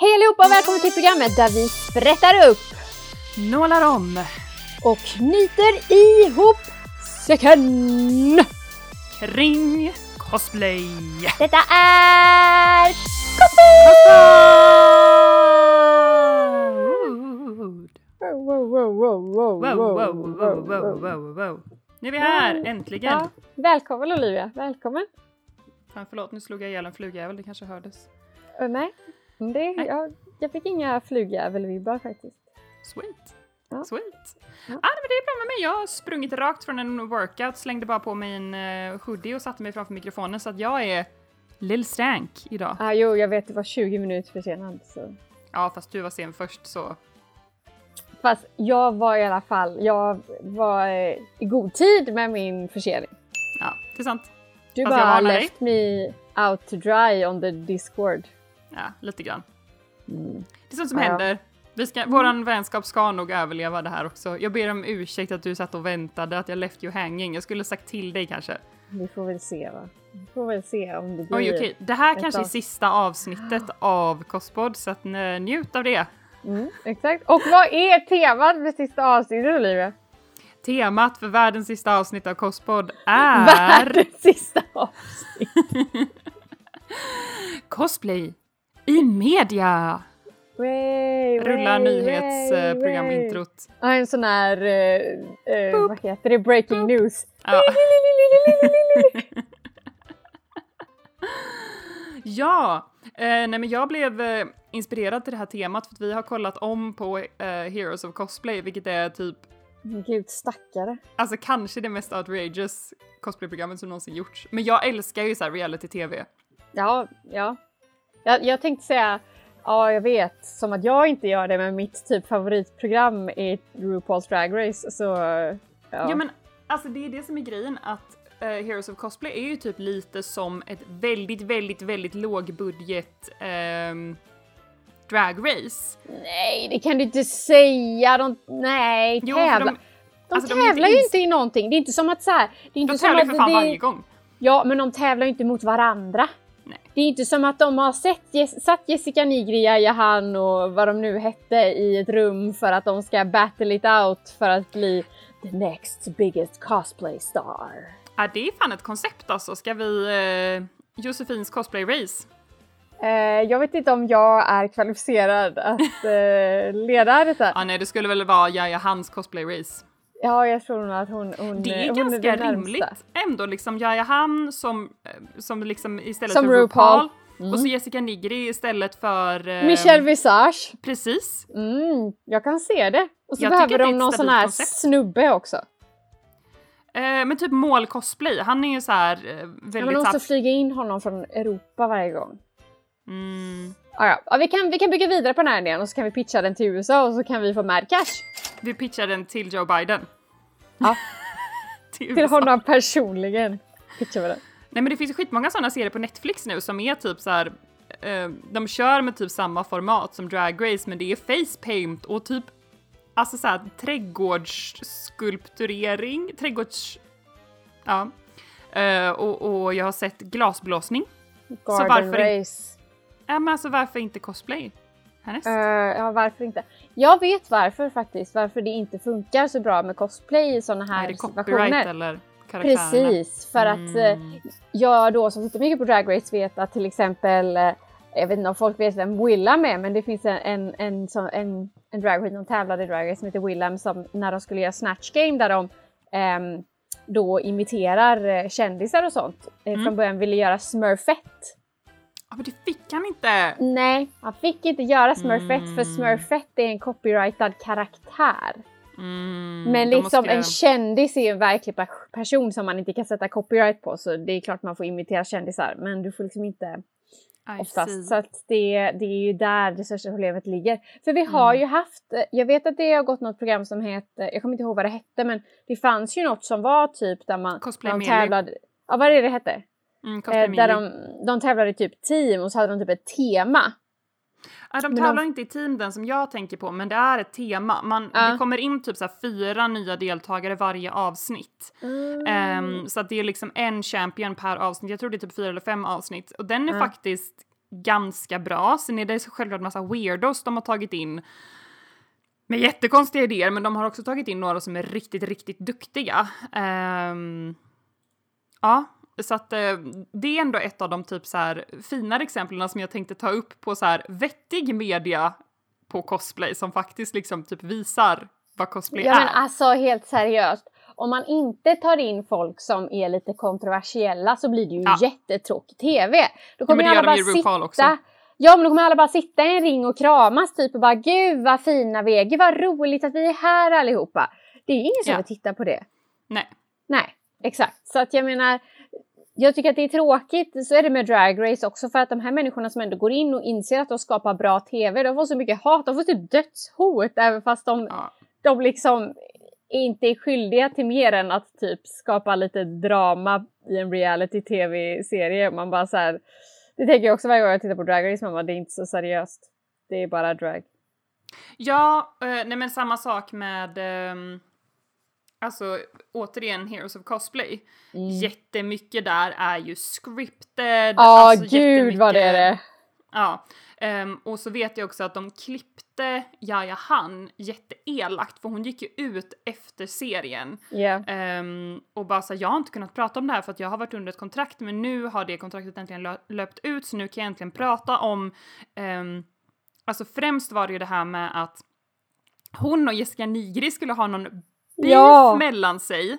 Hej allihopa och välkommen till programmet där vi sprättar upp Nålar om och knyter ihop säcken. kring cosplay. Detta är wow. Nu är vi här, äntligen. Ja, välkommen Olivia, välkommen. Fan, förlåt, nu slog jag ihjäl en flugjävel, det kanske hördes. Nej, det, jag, jag fick inga flugjävelvibbar faktiskt. Sweet. Ja. Sweet. Ja. Ah, men det är bra med mig. Jag har sprungit rakt från en workout, slängde bara på mig en uh, hoodie och satte mig framför mikrofonen så att jag är Lill Stank idag. Ah, jo, jag vet det var 20 minuter försenad. Så. Ja, fast du var sen först så. Fast jag var i alla fall, jag var eh, i god tid med min försening. Ja, det är sant. Du Fast bara dig. left me out to dry on the discord. Ja, lite grann. Mm. Det är sånt som Ja, händer. Vi ska, våran vänskap ska nog överleva det här också. Jag ber om ursäkt att du satt och väntade, att jag left you hanging. Jag skulle sagt till dig kanske. Vi får väl se va. Vi får väl se om det blir... Oj, okej. Det här kanske är av- sista avsnittet av Kospod, så att, eh, njut av det. Mm, exakt. Och vad är temat för sista avsnittet Olivia? Temat för världens sista avsnitt av Kospod är Världens sista avsnitt. cosplay i media. Way, Rulla way, nyhetsprogramintrot. way. Ja, en sån här, eh, eh, vad heter det, breaking news. Ja. ja, eh, nej men jag blev eh, inspirerad till det här temat för att vi har kollat om på eh, Heroes of Cosplay, vilket är typ, Gud stackare. alltså kanske det mest outrageous cosplayprogrammet som någonsin gjorts. Men jag älskar ju så reality-tv. Ja, ja. Jag, jag tänkte säga, ja jag vet, som att jag inte gör det men mitt typ favoritprogram är RuPaul's Drag Race så ja. Ja men alltså det är det som är grejen att eh, Heroes of Cosplay är ju typ lite som ett väldigt, väldigt, väldigt lågbudget ehm, drag race. Nej det kan du inte säga, de, nej Jo, tävla. de- De, alltså, de är tävlar inte ju inte i någonting, det är inte som att så här, det är inte De som tävlar ju för fan det, varje gång. Ja men de tävlar ju inte mot varandra. Det är inte som att de har sett, satt Jessica Nigri, Yahya Han och vad de nu hette i ett rum för att de ska battle it out för att bli the next biggest cosplay star. Ja, det är fan ett koncept alltså. Ska vi... Eh, Josefins cosplay race? Eh, jag vet inte om jag är kvalificerad att eh, leda detta. Ja, nej, det skulle väl vara Jaja Hans cosplay race. Ja, jag tror nog att hon, hon Det är hon ganska närmsta. rimligt ändå, liksom Jaja Han som, eh, som liksom istället Som för RuPaul. RuPaul. Mm. Och så Jessica Nigri istället för... Eh, Michelle Visage. Precis. Mm, jag kan se det. Och så Jag behöver är de någon sån här koncept. snubbe också. Eh, men typ mål cosplay, han är ju så här eh, Ja, men väldigt de måste flyga in honom från Europa varje gång. Mm. Ja, ja. ja vi, kan, vi kan bygga vidare på den här idén och så kan vi pitcha den till USA och så kan vi få mad cash. Vi pitchar den till Joe Biden. Ja. till Till honom personligen. Pitchar vi den. Nej men det finns ju skitmånga sådana serier på Netflix nu som är typ så här. Eh, de kör med typ samma format som Drag Race men det är face paint och typ alltså så här trädgårdsskulpturering, trädgårds... Ja. Eh, och, och jag har sett glasblåsning. Garden varför race. Ja men alltså varför inte cosplay? Härnäst. Eh, ja, varför inte? Jag vet varför faktiskt. Varför det inte funkar så bra med cosplay i såna är här det copyright situationer. eller? Precis, för att eh, Mm. jag då som tittar mycket på Drag Race vet att till exempel, eh, jag vet inte om folk vet vem Willam är, men det finns en, en, en, som- en, en drag queen som tävlade i Drag Race som heter Willam som när de skulle göra Snatch Game där de ehm, då imiterar kändisar och sånt. Mm. Från början ville göra Smurfette. Ja men det fick han inte! Nej, han fick inte göra Smurfette för Mm. Smurfette är en copyrightad karaktär. Mm, Men liksom en kändis är ju en verklig pe- person som man inte kan sätta copyright på så det är klart man får imitera kändisar men du får liksom inte I see. oftast. Så att det, det är ju där det största problemet ligger. För vi har Mm. ju haft, jag vet att det har gått något program som heter, jag kommer inte ihåg vad det hette men det fanns ju något som var typ där man Cosplay tävlade, ja vad är det det hette? Mm, Eh, där de, de tävlade i typ team och så hade de typ ett tema. Ja, de Men de- tävlar inte i team den som jag tänker på, men det är ett tema. Man, Ja. Det kommer in typ så fyra nya deltagare varje avsnitt. Mm. Ehm, så att det är liksom en champion per avsnitt. Jag tror det är typ fyra eller fem avsnitt. Och den är Ja. faktiskt ganska bra. Sen är det självklart massa weirdos de har tagit in med jättekonstiga idéer, men de har också tagit in några som är riktigt, riktigt duktiga. Um, ja, så att uh, det är ändå ett av de typ så här finare exemplen som jag tänkte ta upp på så här vettig media på cosplay som faktiskt liksom typ visar vad cosplay ja, är. Men alltså helt seriöst, om man inte tar in folk som är lite kontroversiella så blir det ju ja. jättetråkig TV. Då kommer ja, alla bara sitta... Också. Ja men då kommer alla bara sitta i en ring och kramas typ och bara gud vad fina vi är, gud vad roligt att vi är här allihopa. Det är ju ingen som ja. vill titta på det. Nej. Nej, exakt. Så att jag menar, jag tycker att det är tråkigt, så är det med Drag Race också, för att de här människorna som ändå går in och inser att de skapar bra TV, de får så mycket hat, de får typ dödshot även fast de, ja. de liksom inte är skyldiga till mer än att typ skapa lite drama i en reality-tv-serie. Man bara så här, det tänker jag också varje gång jag tittar på Drag Race, man bara, det är inte så seriöst. Det är bara drag. Ja, eh, nej men samma sak med um Alltså återigen Heroes of Cosplay. Mm. Jättemycket där är ju scripted. Ja, oh, alltså, gud vad det är det. Ja, um, och så vet jag också att de klippte Jaja Han jätteelakt för hon gick ju ut efter serien. Yeah. Um, och bara så jag har inte kunnat prata om det här för att jag har varit under ett kontrakt men nu har det kontraktet äntligen lö löpt ut så nu kan jag äntligen prata om, um, alltså främst var det ju det här med att hon och Jessica Nigri skulle ha någon beef ja. mellan sig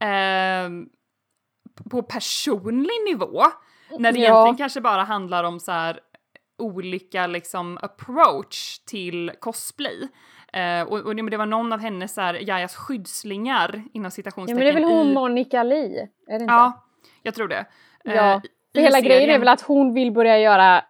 eh, på personlig nivå. När det ja. egentligen kanske bara handlar om så här olika liksom approach till cosplay. Uh, och, och det, var någon av hennes, här, Jajas skyddslingar inom citationstecken. Ja men det är väl hon i... Monica Li? Är det inte? Ja, jag tror det. Ja, för hela serien... grejen är väl att hon vill börja göra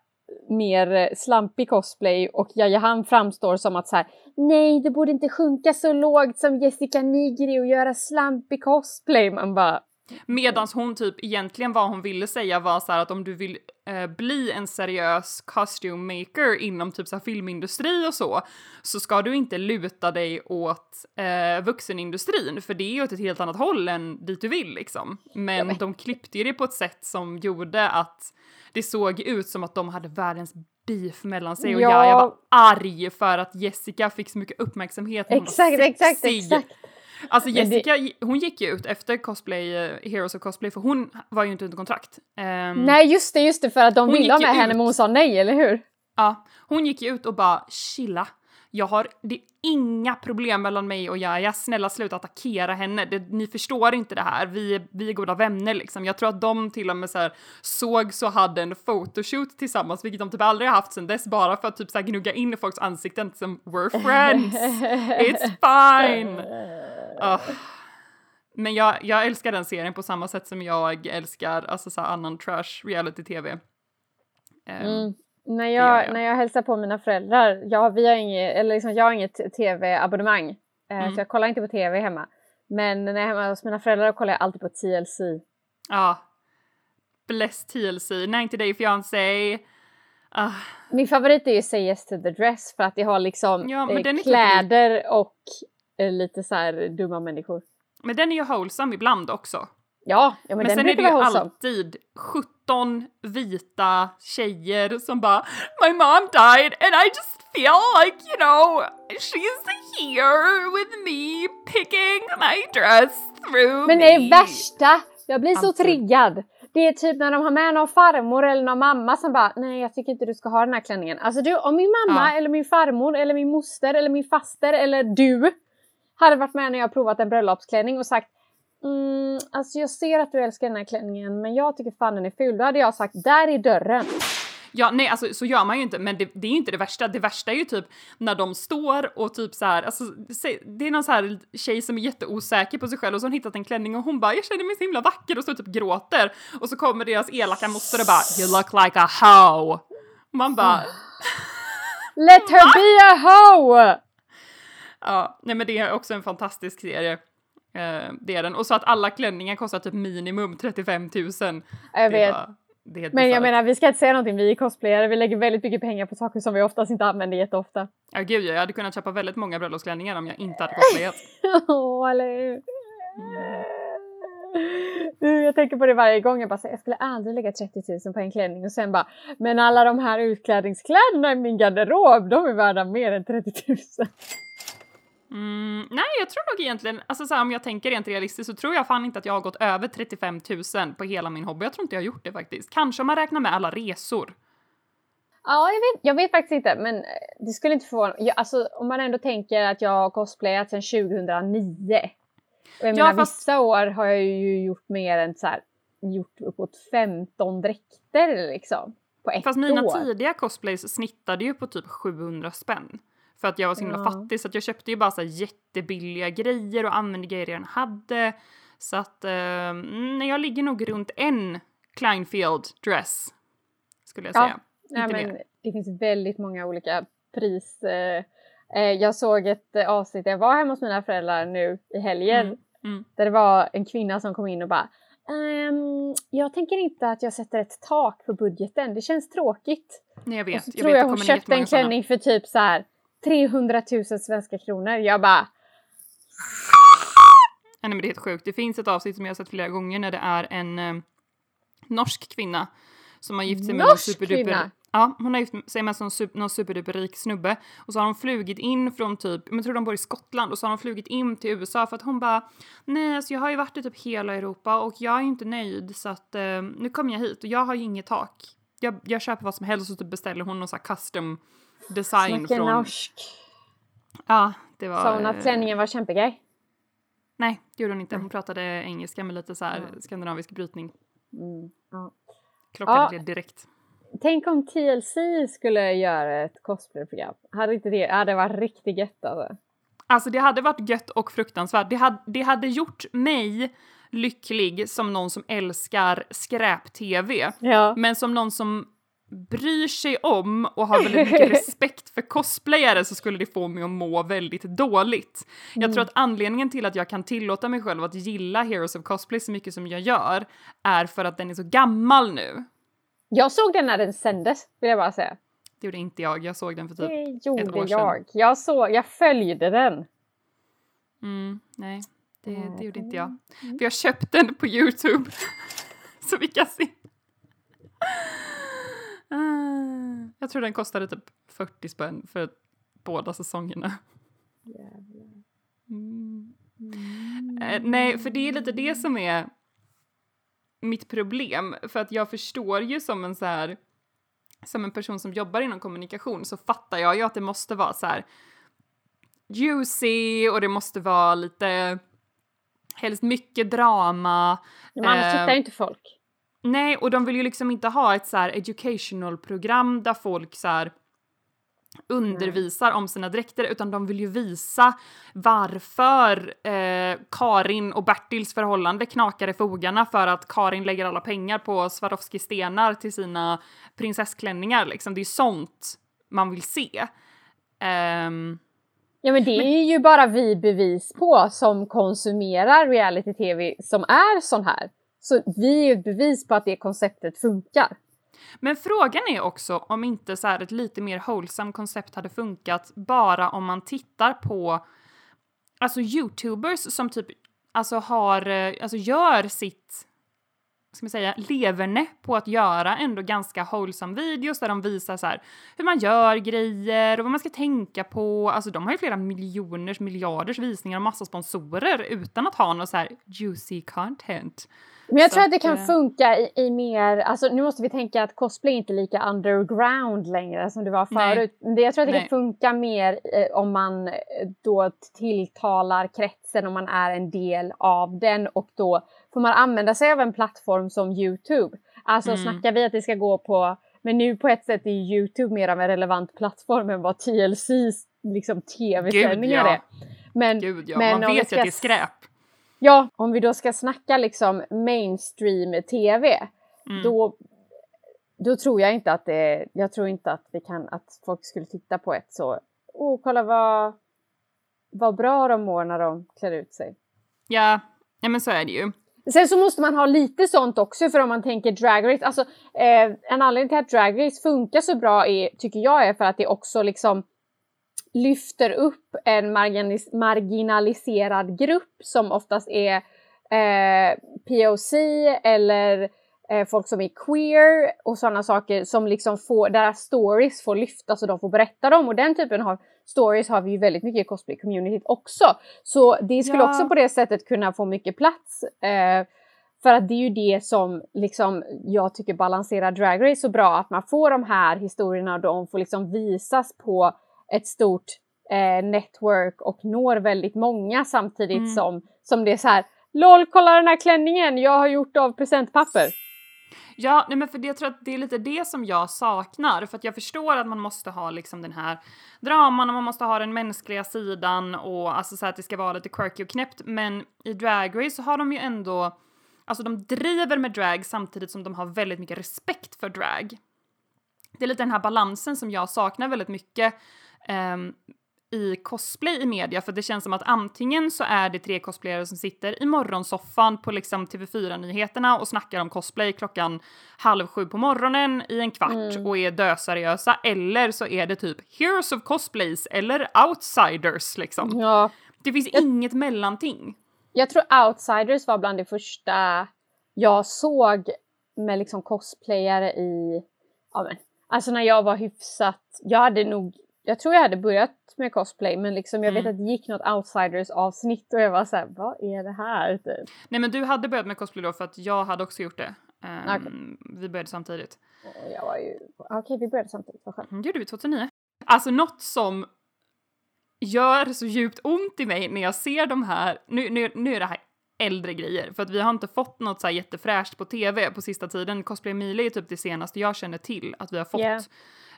mer eh, slampig cosplay och Jajahan framstår som att så här, nej, du borde inte sjunka så lågt som Jessica Nigri och göra slampig cosplay. Man bara... Medans hon typ egentligen vad hon ville säga var så att om du vill eh, bli en seriös costume maker inom typ så filmindustri och så, så ska du inte luta dig åt eh, vuxenindustrin, för det är ju åt ett helt annat håll än dit du vill liksom. Men, ja, de klippte ju det på ett sätt som gjorde att det såg ut som att de hade världens beef mellan sig och ja. jag var arg för att Jessica fick så mycket uppmärksamhet. Exakt, exakt, exakt. Alltså Jessica, det... hon gick ju ut efter cosplay, uh, Heroes of Cosplay, för hon var ju inte under kontrakt. Um, nej just det, just det, för att de ville ha med henne men hon sa nej, eller hur? Ja, hon gick ju ut och bara chilla. Jag har, det är inga problem mellan mig och Jaja, snälla sluta attackera henne, det, ni förstår inte det här, vi, är, vi är goda vänner liksom. Jag tror att de till och med så här, såg så hade en photoshoot tillsammans, vilket de typ aldrig har haft sedan dess, bara för att typ så här, gnugga in i folks ansikten som “We're friends, it's fine”. Uh. Men jag, jag älskar den serien på samma sätt som jag älskar alltså, så annan trash reality-tv. Um, mm. När jag, jag, när jag hälsar på mina föräldrar, ja, vi har inget, eller liksom, jag har inget tv-abonnemang. Eh, mm. Så jag kollar inte på tv hemma. Men när jag är hemma hos mina föräldrar kollar jag alltid på TLC. Ja. Bless TLC, 90 Day Fiancé. Uh. Min favorit är ju Say Yes to the Dress för att det har liksom ja, eh, kläder och eh, lite så här dumma människor. Men den är ju wholesome ibland också. Ja, ja men, men den sen är det ju wholesome. alltid 17 vita tjejer som bara My mom died and I just feel like you know she's here with me picking my dress through Men det är värsta, jag blir så triggad. Det är typ när de har med någon farmor eller någon mamma som bara nej jag tycker inte du ska ha den här klänningen. Alltså du, om min mamma ja. eller min farmor eller min moster eller min faster eller du hade varit med när jag provat en bröllopsklänning och sagt Mm, alltså jag ser att du älskar den här klänningen men jag tycker fan den är ful. Då hade jag sagt där är dörren. Ja, nej, alltså så gör man ju inte, men det, det är ju inte det värsta. Det värsta är ju typ när de står och typ så här, alltså det är någon så här tjej som är jätteosäker på sig själv och så har hon hittat en klänning och hon bara “jag känner mig så himla vacker” och så typ gråter och så kommer deras elaka moster och bara “you look like a hoe”. Man bara Let her be a hoe! Ja, nej men det är också en fantastisk serie. Uh, det är den. Och så att alla klänningar kostar typ minimum 35 000. Jag vet. Var, men jag menar, vi ska inte säga någonting, vi är cosplayare, vi lägger väldigt mycket pengar på saker som vi oftast inte använder jätteofta. Ja gud, jag hade kunnat köpa väldigt många bröllopsklänningar om jag inte hade cosplayat. Åh, eller hur? Jag tänker på det varje gång. Jag bara jag skulle aldrig lägga 30 000 på en klänning och sen bara, men alla de här utklädningskläderna i min garderob, de är värda mer än 30 000. Mm, nej, jag tror nog egentligen, alltså så här, om jag tänker rent realistiskt så tror jag fan inte att jag har gått över 35 000 på hela min hobby. Jag tror inte jag har gjort det faktiskt. Kanske om man räknar med alla resor. Ja, jag vet, jag vet faktiskt inte, men eh, det skulle inte förvåna mig. Alltså, om man ändå tänker att jag har cosplayat sedan 2009. Och jag Ja, menar, fast- vissa år har jag ju gjort mer än så här, gjort uppåt 15 dräkter liksom. På ett Fast mina år. tidiga cosplays snittade ju på typ 700 spänn. För att jag var så himla Ja. fattig så att jag köpte ju bara så jättebilliga grejer och använde grejer jag redan hade. Så att eh, jag ligger nog runt en Kleinfield dress. Skulle jag Ja. säga. Inte men mer. det finns väldigt många olika pris. Eh, eh, jag såg ett eh, avsnitt, jag var hemma hos mina föräldrar nu i helgen. Mm, mm. Där det var en kvinna som kom in och bara ehm, jag tänker inte att jag sätter ett tak på budgeten, det känns tråkigt. Nej, jag Och vet. så jag tror vet, jag hon köpte en klänning för typ så här 300 000 svenska kronor. Jag bara, Nej, men det är helt sjukt. Det finns ett avsnitt som jag har sett flera gånger när det är en eh, norsk kvinna som har gift sig med Norsk superduper... kvinna? Ja, hon har gift sig med super, någon superduper rik snubbe och så har de flugit in från typ, men jag tror de bor i Skottland och så har de flugit in till USA för att hon bara nej, alltså jag har ju varit i typ hela Europa och jag är ju inte nöjd så att eh, nu kommer jag hit och jag har ju inget tak. Jag, jag köper vad som helst och så typ beställer hon någon sån här custom design snackar från... norsk. Ja, det var... Sa hon att eh, klänningen var kämpegrej? Nej, det gjorde hon inte. Hon pratade engelska med lite så här skandinavisk brytning. Mm, ja. Klockade Ja. det direkt. Tänk om TLC skulle göra ett cosplayprogram. Hade inte det hade varit riktigt gött alltså. Alltså det hade varit gött och fruktansvärt. Det hade, det hade gjort mig lycklig som någon som älskar skräp-tv. Ja. Men som någon som bryr sig om och har väldigt mycket respekt för cosplayare så skulle det få mig att må väldigt dåligt. Jag tror att anledningen till att jag kan tillåta mig själv att gilla Heroes of Cosplay så mycket som jag gör är för att den är så gammal nu. Jag såg den när den sändes, vill jag bara säga. Det gjorde inte jag, jag såg den för typ Det ett gjorde år sedan. jag. Jag, såg, jag följde den. Mm, nej, det, det gjorde inte jag. För jag köpte den på Youtube. så vi kan se. Ah, jag tror den kostade typ 40 spänn för båda säsongerna. Mm. Eh, nej, för det är lite det som är mitt problem. För att jag förstår ju som en så här som en person som jobbar inom kommunikation så fattar jag ju att det måste vara så här juicy och det måste vara lite helst mycket drama. Men annars Eh, tittar ju inte folk. Nej, och de vill ju liksom inte ha ett så här educational program där folk så här undervisar om sina dräkter utan de vill ju visa varför eh, Karin och Bertils förhållande knakar i fogarna för att Karin lägger alla pengar på Swarovski-stenar till sina prinsessklänningar liksom. Det är sånt man vill se. Ehm, Ja men det är ju bara vi bevis på som konsumerar reality-tv som är sån här. Så vi är ju ett bevis på att det konceptet funkar. Men frågan är också om inte så här ett lite mer wholesome koncept hade funkat bara om man tittar på alltså youtubers som typ alltså har, eh, alltså gör sitt ska man säga, leverne på att göra ändå ganska wholesome videos där de visar så här hur man gör grejer och vad man ska tänka på. Alltså de har ju flera miljoners, miljarders visningar och massa sponsorer utan att ha något så här juicy content. Men jag Så tror att det kan eh, funka i, i mer, alltså nu måste vi tänka att cosplay är inte lika underground längre som det var Nej. förut. Det, jag tror att det Nej. kan funka mer eh, om man eh, då tilltalar kretsen, om man är en del av den och då får man använda sig av en plattform som Youtube. Alltså Mm. snackar vi att det ska gå på, men nu på ett sätt är Youtube mer av en relevant plattform än vad TLCs liksom tv-sändningar ja. är. Men, Gud ja, men man vet ju att det är ska skräp. Ja, om vi då ska snacka liksom mainstream-tv, Mm. då, då tror jag inte att det, jag tror inte att vi kan, att folk skulle titta på ett så, åh kolla vad, vad bra de mår när de klär ut sig. Ja, ja men så är det ju. Sen så måste man ha lite sånt också för om man tänker Drag Race, alltså eh, en anledning till att Drag Race funkar så bra är, tycker jag är för att det också liksom lyfter upp en marginalis- marginaliserad grupp som oftast är eh, POC eller eh, folk som är queer och sådana saker som liksom får, deras stories får lyftas och de får berätta dem och den typen av stories har vi ju väldigt mycket i cosplay-communityt också. Så det skulle Ja. också på det sättet kunna få mycket plats. Eh, för att det är ju det som liksom jag tycker balanserar Drag Race så bra, att man får de här historierna och de får liksom visas på ett stort eh, network och når väldigt många samtidigt Mm. som, som det är så här LOL, kolla den här klänningen jag har gjort av presentpapper. Ja, nej men för det, jag tror att det är lite det som jag saknar, för att jag förstår att man måste ha liksom den här draman och man måste ha den mänskliga sidan och alltså så att det ska vara lite quirky och knäppt, men i Drag Race så har de ju ändå, alltså de driver med drag samtidigt som de har väldigt mycket respekt för drag. Det är lite den här balansen som jag saknar väldigt mycket ehm, i cosplay i media för det känns som att antingen så är det tre cosplayare som sitter i morgonsoffan på liksom TV4-nyheterna och snackar om cosplay klockan halv sju på morgonen i en kvart Mm. och är döseriösa eller så är det typ Heroes of Cosplays eller Outsiders liksom. Ja, Det finns inget mellanting. jag tror Outsiders var bland det första jag såg med liksom cosplayare i, ja men, alltså när jag var hyfsat, jag hade nog, jag tror jag hade börjat med cosplay men liksom jag vet Mm. att det gick något Outsiders avsnitt och jag var såhär, vad är det här? Typ. Nej men du hade börjat med cosplay då för att jag hade också gjort det. Ehm, Okej. Vi började samtidigt. Jag var ju, okej vi började samtidigt, vad skönt. Mm, gjorde vi 2009. Alltså något som gör så djupt ont i mig när jag ser de här, nu, nu, nu är det här äldre grejer, för att vi har inte fått något så här jättefräscht på tv på sista tiden. Cosplay Mile är typ det senaste jag känner till att vi har fått, Yeah.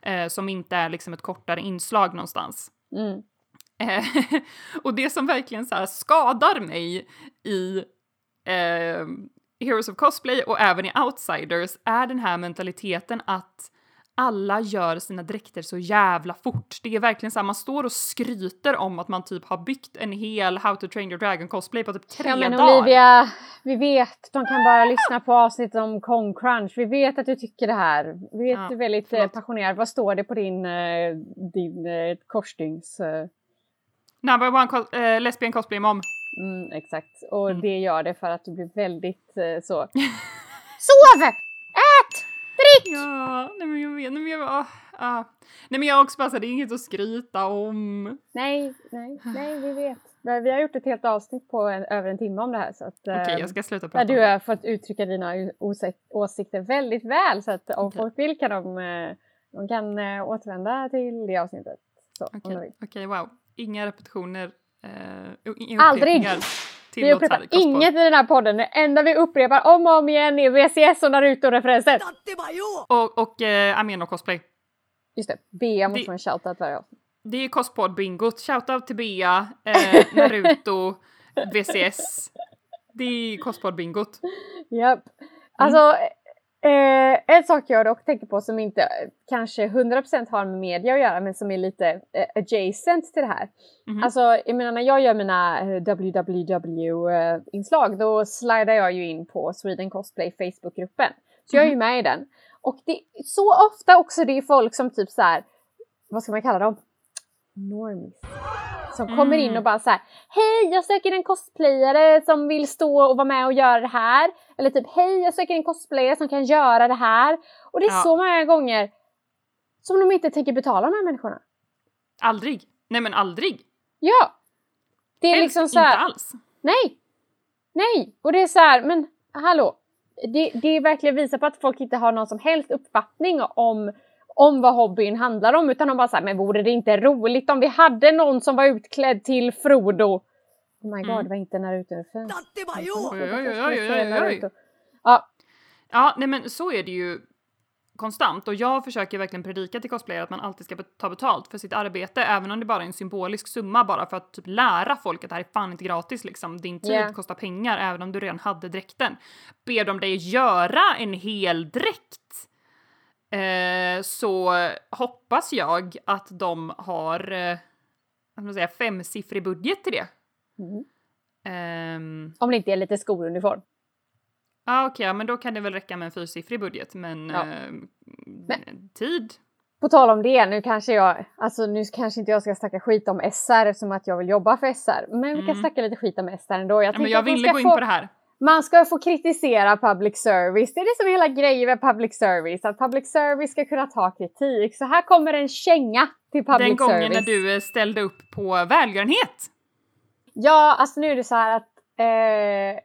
eh, som inte är liksom ett kortare inslag någonstans. Mm. Eh, och det som verkligen så här skadar mig i eh, Heroes of Cosplay och även i Outsiders är den här mentaliteten att alla gör sina dräkter så jävla fort. Det är verkligen så här, man står och skryter om att man typ har byggt en hel How to Train Your Dragon cosplay på typ tre Ja men dagar. Olivia, vi vet, de kan bara lyssna på avsnittet om Kong Crunch. Vi vet att du tycker det här. Vi vet Ja, du är väldigt eh, förlåt. passionerad. Vad står det på din, eh, din eh, korsstygns... Eh, Number one cos- lesbian cosplay mom. mm, exakt. Och Mm. det gör det för att du blir väldigt så... Sov! Drick! Ja, nej men jag vet, nej men jag, ah, ah. Nej men jag också bara så här, det är inget att skryta om. Nej, nej, nej, vi vet. Men Vi har gjort ett helt avsnitt på en, över en timme om det här. Så att, Okej, eh, jag ska sluta Där prata du om det. har fått uttrycka dina åsik- åsikter väldigt väl så att om Okej. folk vill kan de, eh, de kan eh, återvända till det avsnittet. Okej, vill. okej, wow. Inga repetitioner. Och inga Aldrig! Vi upprepar inget i den här podden. Det enda vi upprepar om och om igen är VCS och Naruto-referenser. Och, och eh, Ameno cosplay. Just det, Bea måste Det- en shoutout varje avsnitt. Det är Cospod-bingot. Shoutout till Bea, eh, Naruto, VCS. Det är Cospod-bingot. Japp. Alltså, eh, en sak jag dock tänker på som inte eh, kanske 100% har med media att göra men som är lite eh, adjacent till det här. Mhm. Alltså, jag menar när jag gör mina eh, WWW-inslag då slidar jag ju in på Sweden Cosplay Facebookgruppen. Så jag är ju med i den. Och det är så ofta också det är folk som typ så här, vad ska man kalla dem? Normies. Som kommer in Mm. och bara så här, hej jag söker en cosplayare som vill stå och vara med och göra det här. Eller typ, hej jag söker en cosplayare som kan göra det här. Och det är Ja. så många gånger som de inte tänker betala de här människorna. Aldrig. Nej men aldrig. Ja! Det är Helst liksom så inte här, alls. nej! Nej! Och det är så här, men hallå! Det, det är verkligen visar på att folk inte har någon som helst uppfattning om, om vad hobbyn handlar om utan de bara såhär, men vore det inte roligt om vi hade någon som var utklädd till Frodo? Oh my god, Mm. det var inte Naruto-referens. Oj, oj. Naruto. Ja, Ja, nej men så är det ju konstant och jag försöker verkligen predika till cosplayare att man alltid ska ta betalt för sitt arbete även om det bara är en symbolisk summa bara för att typ lära folk att det här är fan inte gratis liksom. Din tid Ja. kostar pengar även om du redan hade dräkten. Ber de dig göra en hel dräkt eh, så hoppas jag att de har eh, man säga, femsiffrig budget till det. Mm. Ehm, om det inte är lite skoluniform. Ja okej, ja, men då kan det väl räcka med en fyrsiffrig budget men, Ja. eh, tid? På tal om det, nu kanske jag, alltså nu kanske inte jag ska snacka skit om SR som att jag vill jobba för SR, men vi kan Mm. snacka lite skit om SR ändå. Jag, Ja, men jag ville gå in få- på det här. Man ska få kritisera public service. Det är det som är hela grejen med public service. Att public service ska kunna ta kritik. Så här kommer en känga till public Den gången service. när du eh, ställde upp på välgörenhet. Ja, alltså nu är det så här att eh,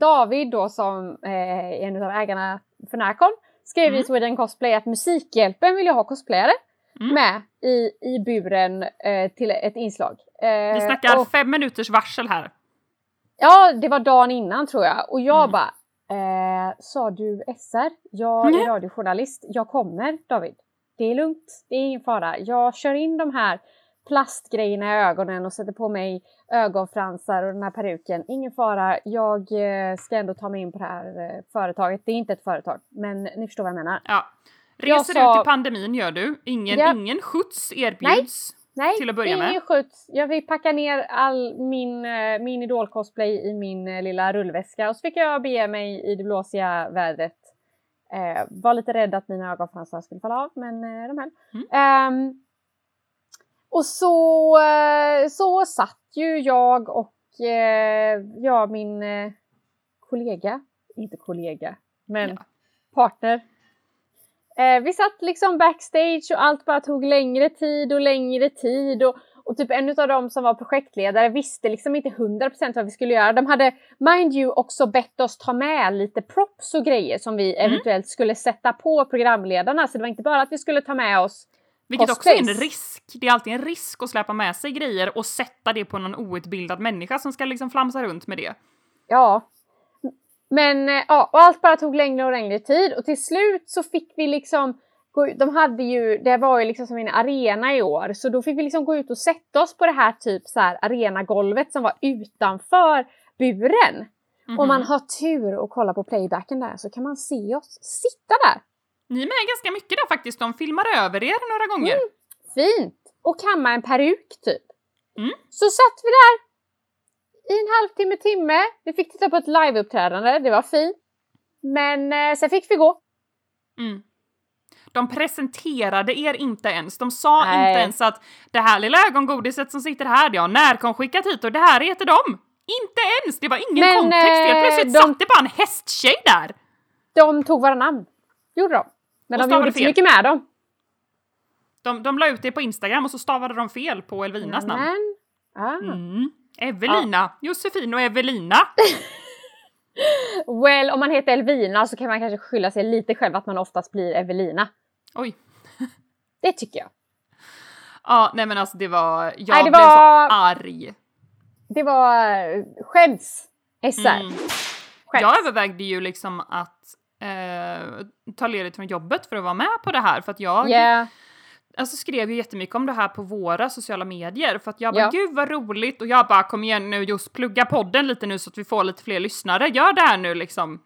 David då som eh, är en av ägarna för Närcon skrev Mm. i Sweden Cosplay att Musikhjälpen vill ju ha cosplayare Mm. med i, i buren eh, till ett inslag. Eh, Vi snackar och- fem minuters varsel här. Ja, det var dagen innan tror jag. Och jag Mm. bara, eh, sa du SR? Jag är Nej. radiojournalist. Jag kommer David. Det är lugnt, det är ingen fara. Jag kör in de här plastgrejerna i ögonen och sätter på mig ögonfransar och den här peruken. Ingen fara, jag eh, ska ändå ta mig in på det här eh, företaget. Det är inte ett företag, men ni förstår vad jag menar. Ja. Jag Reser sa- ut i pandemin gör du. Ingen, Ja. ingen skjuts erbjuds. Nej, Till att börja med. skjuts. Jag fick packa ner all min, eh, min idol-cosplay i min eh, lilla rullväska och så fick jag bege mig i det blåsiga vädret. Eh, var lite rädd att mina ögonfransar skulle falla av, men eh, de höll. Mm. Ehm, och så, eh, så satt ju jag och eh, ja, min kollega, inte kollega, men Ja. partner. Eh, vi satt liksom backstage och allt bara tog längre tid och längre tid. Och, och typ en av dem som var projektledare visste liksom inte 100% vad vi skulle göra. De hade, mind you, också bett oss ta med lite props och grejer som vi Mm. eventuellt skulle sätta på programledarna. Så det var inte bara att vi skulle ta med oss Vilket också är en risk. Det är alltid en risk att släppa med sig grejer och sätta det på någon outbildad människa som ska liksom flamsa runt med det. Ja. Men eh, ja, och allt bara tog längre och längre tid och till slut så fick vi liksom gå ut, de hade ju, det var ju liksom som en arena i år, så då fick vi liksom gå ut och sätta oss på det här typ så här arenagolvet som var utanför buren. Mhm. Om man har tur och kollar på playbacken där så kan man se oss sitta där. Ni är med ganska mycket där faktiskt. De filmar över er några gånger. Mm. Fint! Och kamma en peruk typ. Mm. Så satt vi där i en halvtimme, timme. Vi fick titta på ett liveuppträdande, det var fint. Men eh, sen fick vi gå. Mm. De presenterade er inte ens. De sa Nej. inte ens att det här lilla ögongodiset som sitter här, det har närkom skickat hit och det här heter dem. Inte ens! Det var ingen Men, kontext. Helt eh, plötsligt de- satt det bara en hästtjej där. De tog våra namn. Gjorde de. Men Och de gjorde inte så mycket med dem. De, de la ut det på Instagram och så stavade de fel på Elvinas namn. Men, ah. Mm. Evelina, Josefin och Evelina. Well, om man heter Elvina så kan man kanske skylla sig lite själv att man oftast blir Evelina. Oj. Det tycker jag. Ja, nej men alltså det var, jag Nej, det blev var- så arg. Det var eh, skäms. SR. Mm. Skäms. Jag övervägde ju liksom att eh, ta ledigt från jobbet för att vara med på det här för att jag Yeah. Alltså, skrev ju jättemycket om det här på våra sociala medier för att jag bara Ja. gud vad roligt och jag bara kom igen nu just plugga podden lite nu så att vi får lite fler lyssnare, gör det här nu liksom.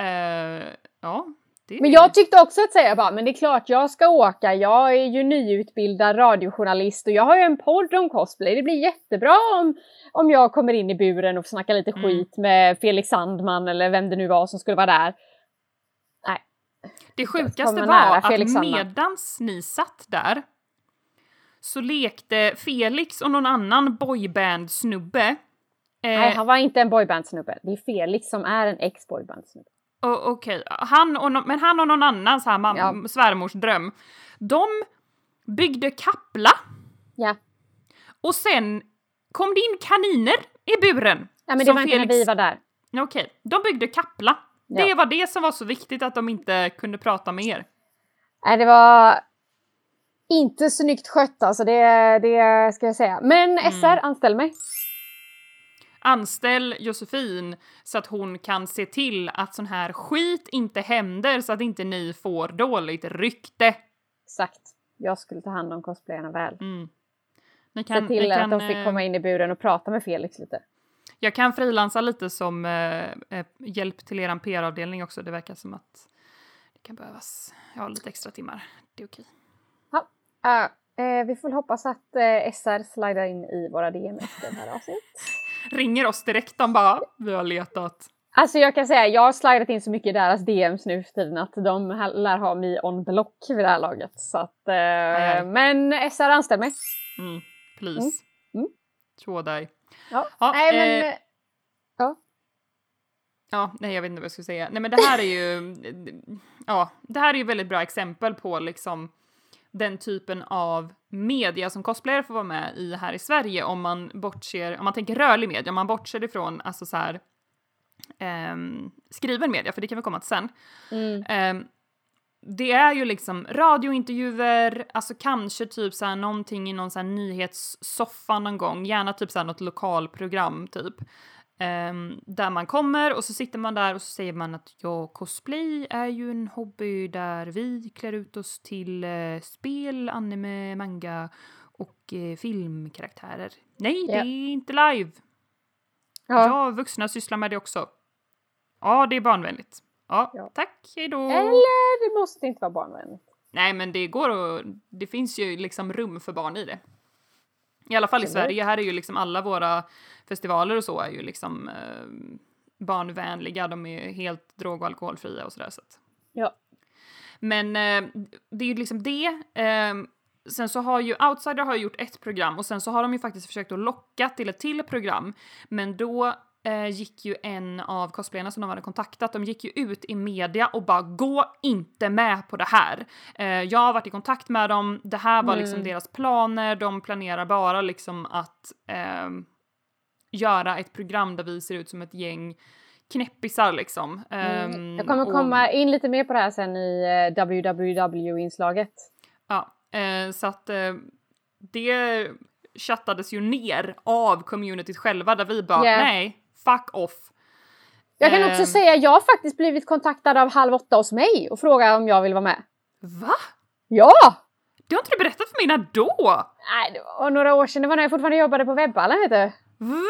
Eh, ja. Det Men jag tyckte också att säga bara, men det är klart jag ska åka. Jag är ju nyutbildad radiojournalist och jag har ju en podd om cosplay. Det blir jättebra om, om jag kommer in i buren och får snacka lite Mm. skit med Felix Sandman eller vem det nu var som skulle vara där. Det sjukaste nära var att Felix Sandman. medans ni satt där så lekte Felix och någon annan boyband-snubbe. Eh, Nej, han var inte en boybandsnubbe. Det är Felix som är en ex-boybandsnubbe. Okej, han och no- men han och någon annan så här mam- Ja. svärmors dröm. De byggde kappla Ja. och sen kom det in kaniner i buren. ja, men det var inte när Felix- vi var där. Okej, de byggde kappla. Det Ja. var det som var så viktigt att de inte kunde prata med er. Nej, det var inte snyggt skött alltså, det, det ska jag säga. Men Mm. SR, anställ mig. Anställ Josefin så att hon kan se till att sån här skit inte händer så att inte ni får dåligt rykte. Exakt. Jag skulle ta hand om cosplayarna väl. Mm. Ni Se kan, till att kan, de fick eh, komma in i buren och prata med Felix lite. Jag kan frilansa lite som eh, eh, hjälp till eran PR-avdelning också. Det verkar som att det kan behövas ja, lite extra timmar. Det är okej. Ja, eh, vi får hoppas att eh, SR slidar in i våra DM efter det här avsnittet. Ringer oss direkt, de bara vi har letat. Alltså jag kan säga, jag har slidat in så mycket i deras DMs nu för tiden att de lär ha mig on block vid det här laget. Så att, eh. Men SR anställ mig. Mm, please. Mm. Mm. Så dig. Ja. Ja, Nej men... eh, eh, ja. Ja, nej jag vet inte vad jag ska säga. Nej men det här är ju, ja, det här är ju väldigt bra exempel på liksom den typen av media som cosplayare får vara med i här i Sverige om man bortser, om man tänker rörlig media, om man bortser ifrån alltså så här um, skriven media, för det kan vi komma till sen. Mm. Um, det är ju liksom radiointervjuer, alltså kanske typ såhär någonting i någon sån här nyhetssoffa någon gång, gärna typ såhär något lokalprogram typ. Um, där man kommer och så sitter man där och så säger man att ja, cosplay är ju en hobby där vi klär ut oss till uh, spel, anime, manga och uh, filmkaraktärer. Nej, Ja. det är inte live. Ja. Ja, vuxna sysslar med det också. Ja, det är barnvänligt. Ja, Ja. tack, hejdå. Eller det måste inte vara barnvänligt. Nej, men det går och det finns ju liksom rum för barn i det. I alla fall i? Sverige, här är ju liksom alla våra festivaler och så är ju liksom eh, barnvänliga, de är helt drog och alkoholfria och sådär. Så att. Ja. Men eh, det är ju liksom det. Eh, sen så har ju Outsider har ju gjort ett program och sen så har de ju faktiskt försökt att locka till ett till program. Men då eh, gick ju en av cosplayerna som de hade kontaktat, de gick ju ut i media och bara gå inte med på det här. Eh, jag har varit i kontakt med dem, det här var liksom Mm. deras planer, de planerar bara liksom att ehm, göra ett program där vi ser ut som ett gäng knäppisar liksom. Mm. Ehm, Jag kommer och- komma in lite mer på det här sen i eh, www-inslaget. Ja, eh, så att eh, det chattades ju ner av communityt själva där vi bara Ja. nej, fuck off. Jag kan också Ehm. säga jag har faktiskt blivit kontaktad av Halv åtta hos mig och frågat om jag vill vara med. Va? Ja! Det har inte du berättat för mig när då? Nej, det var några år sedan. Det var när jag fortfarande jobbade på Webballen vet du. Va?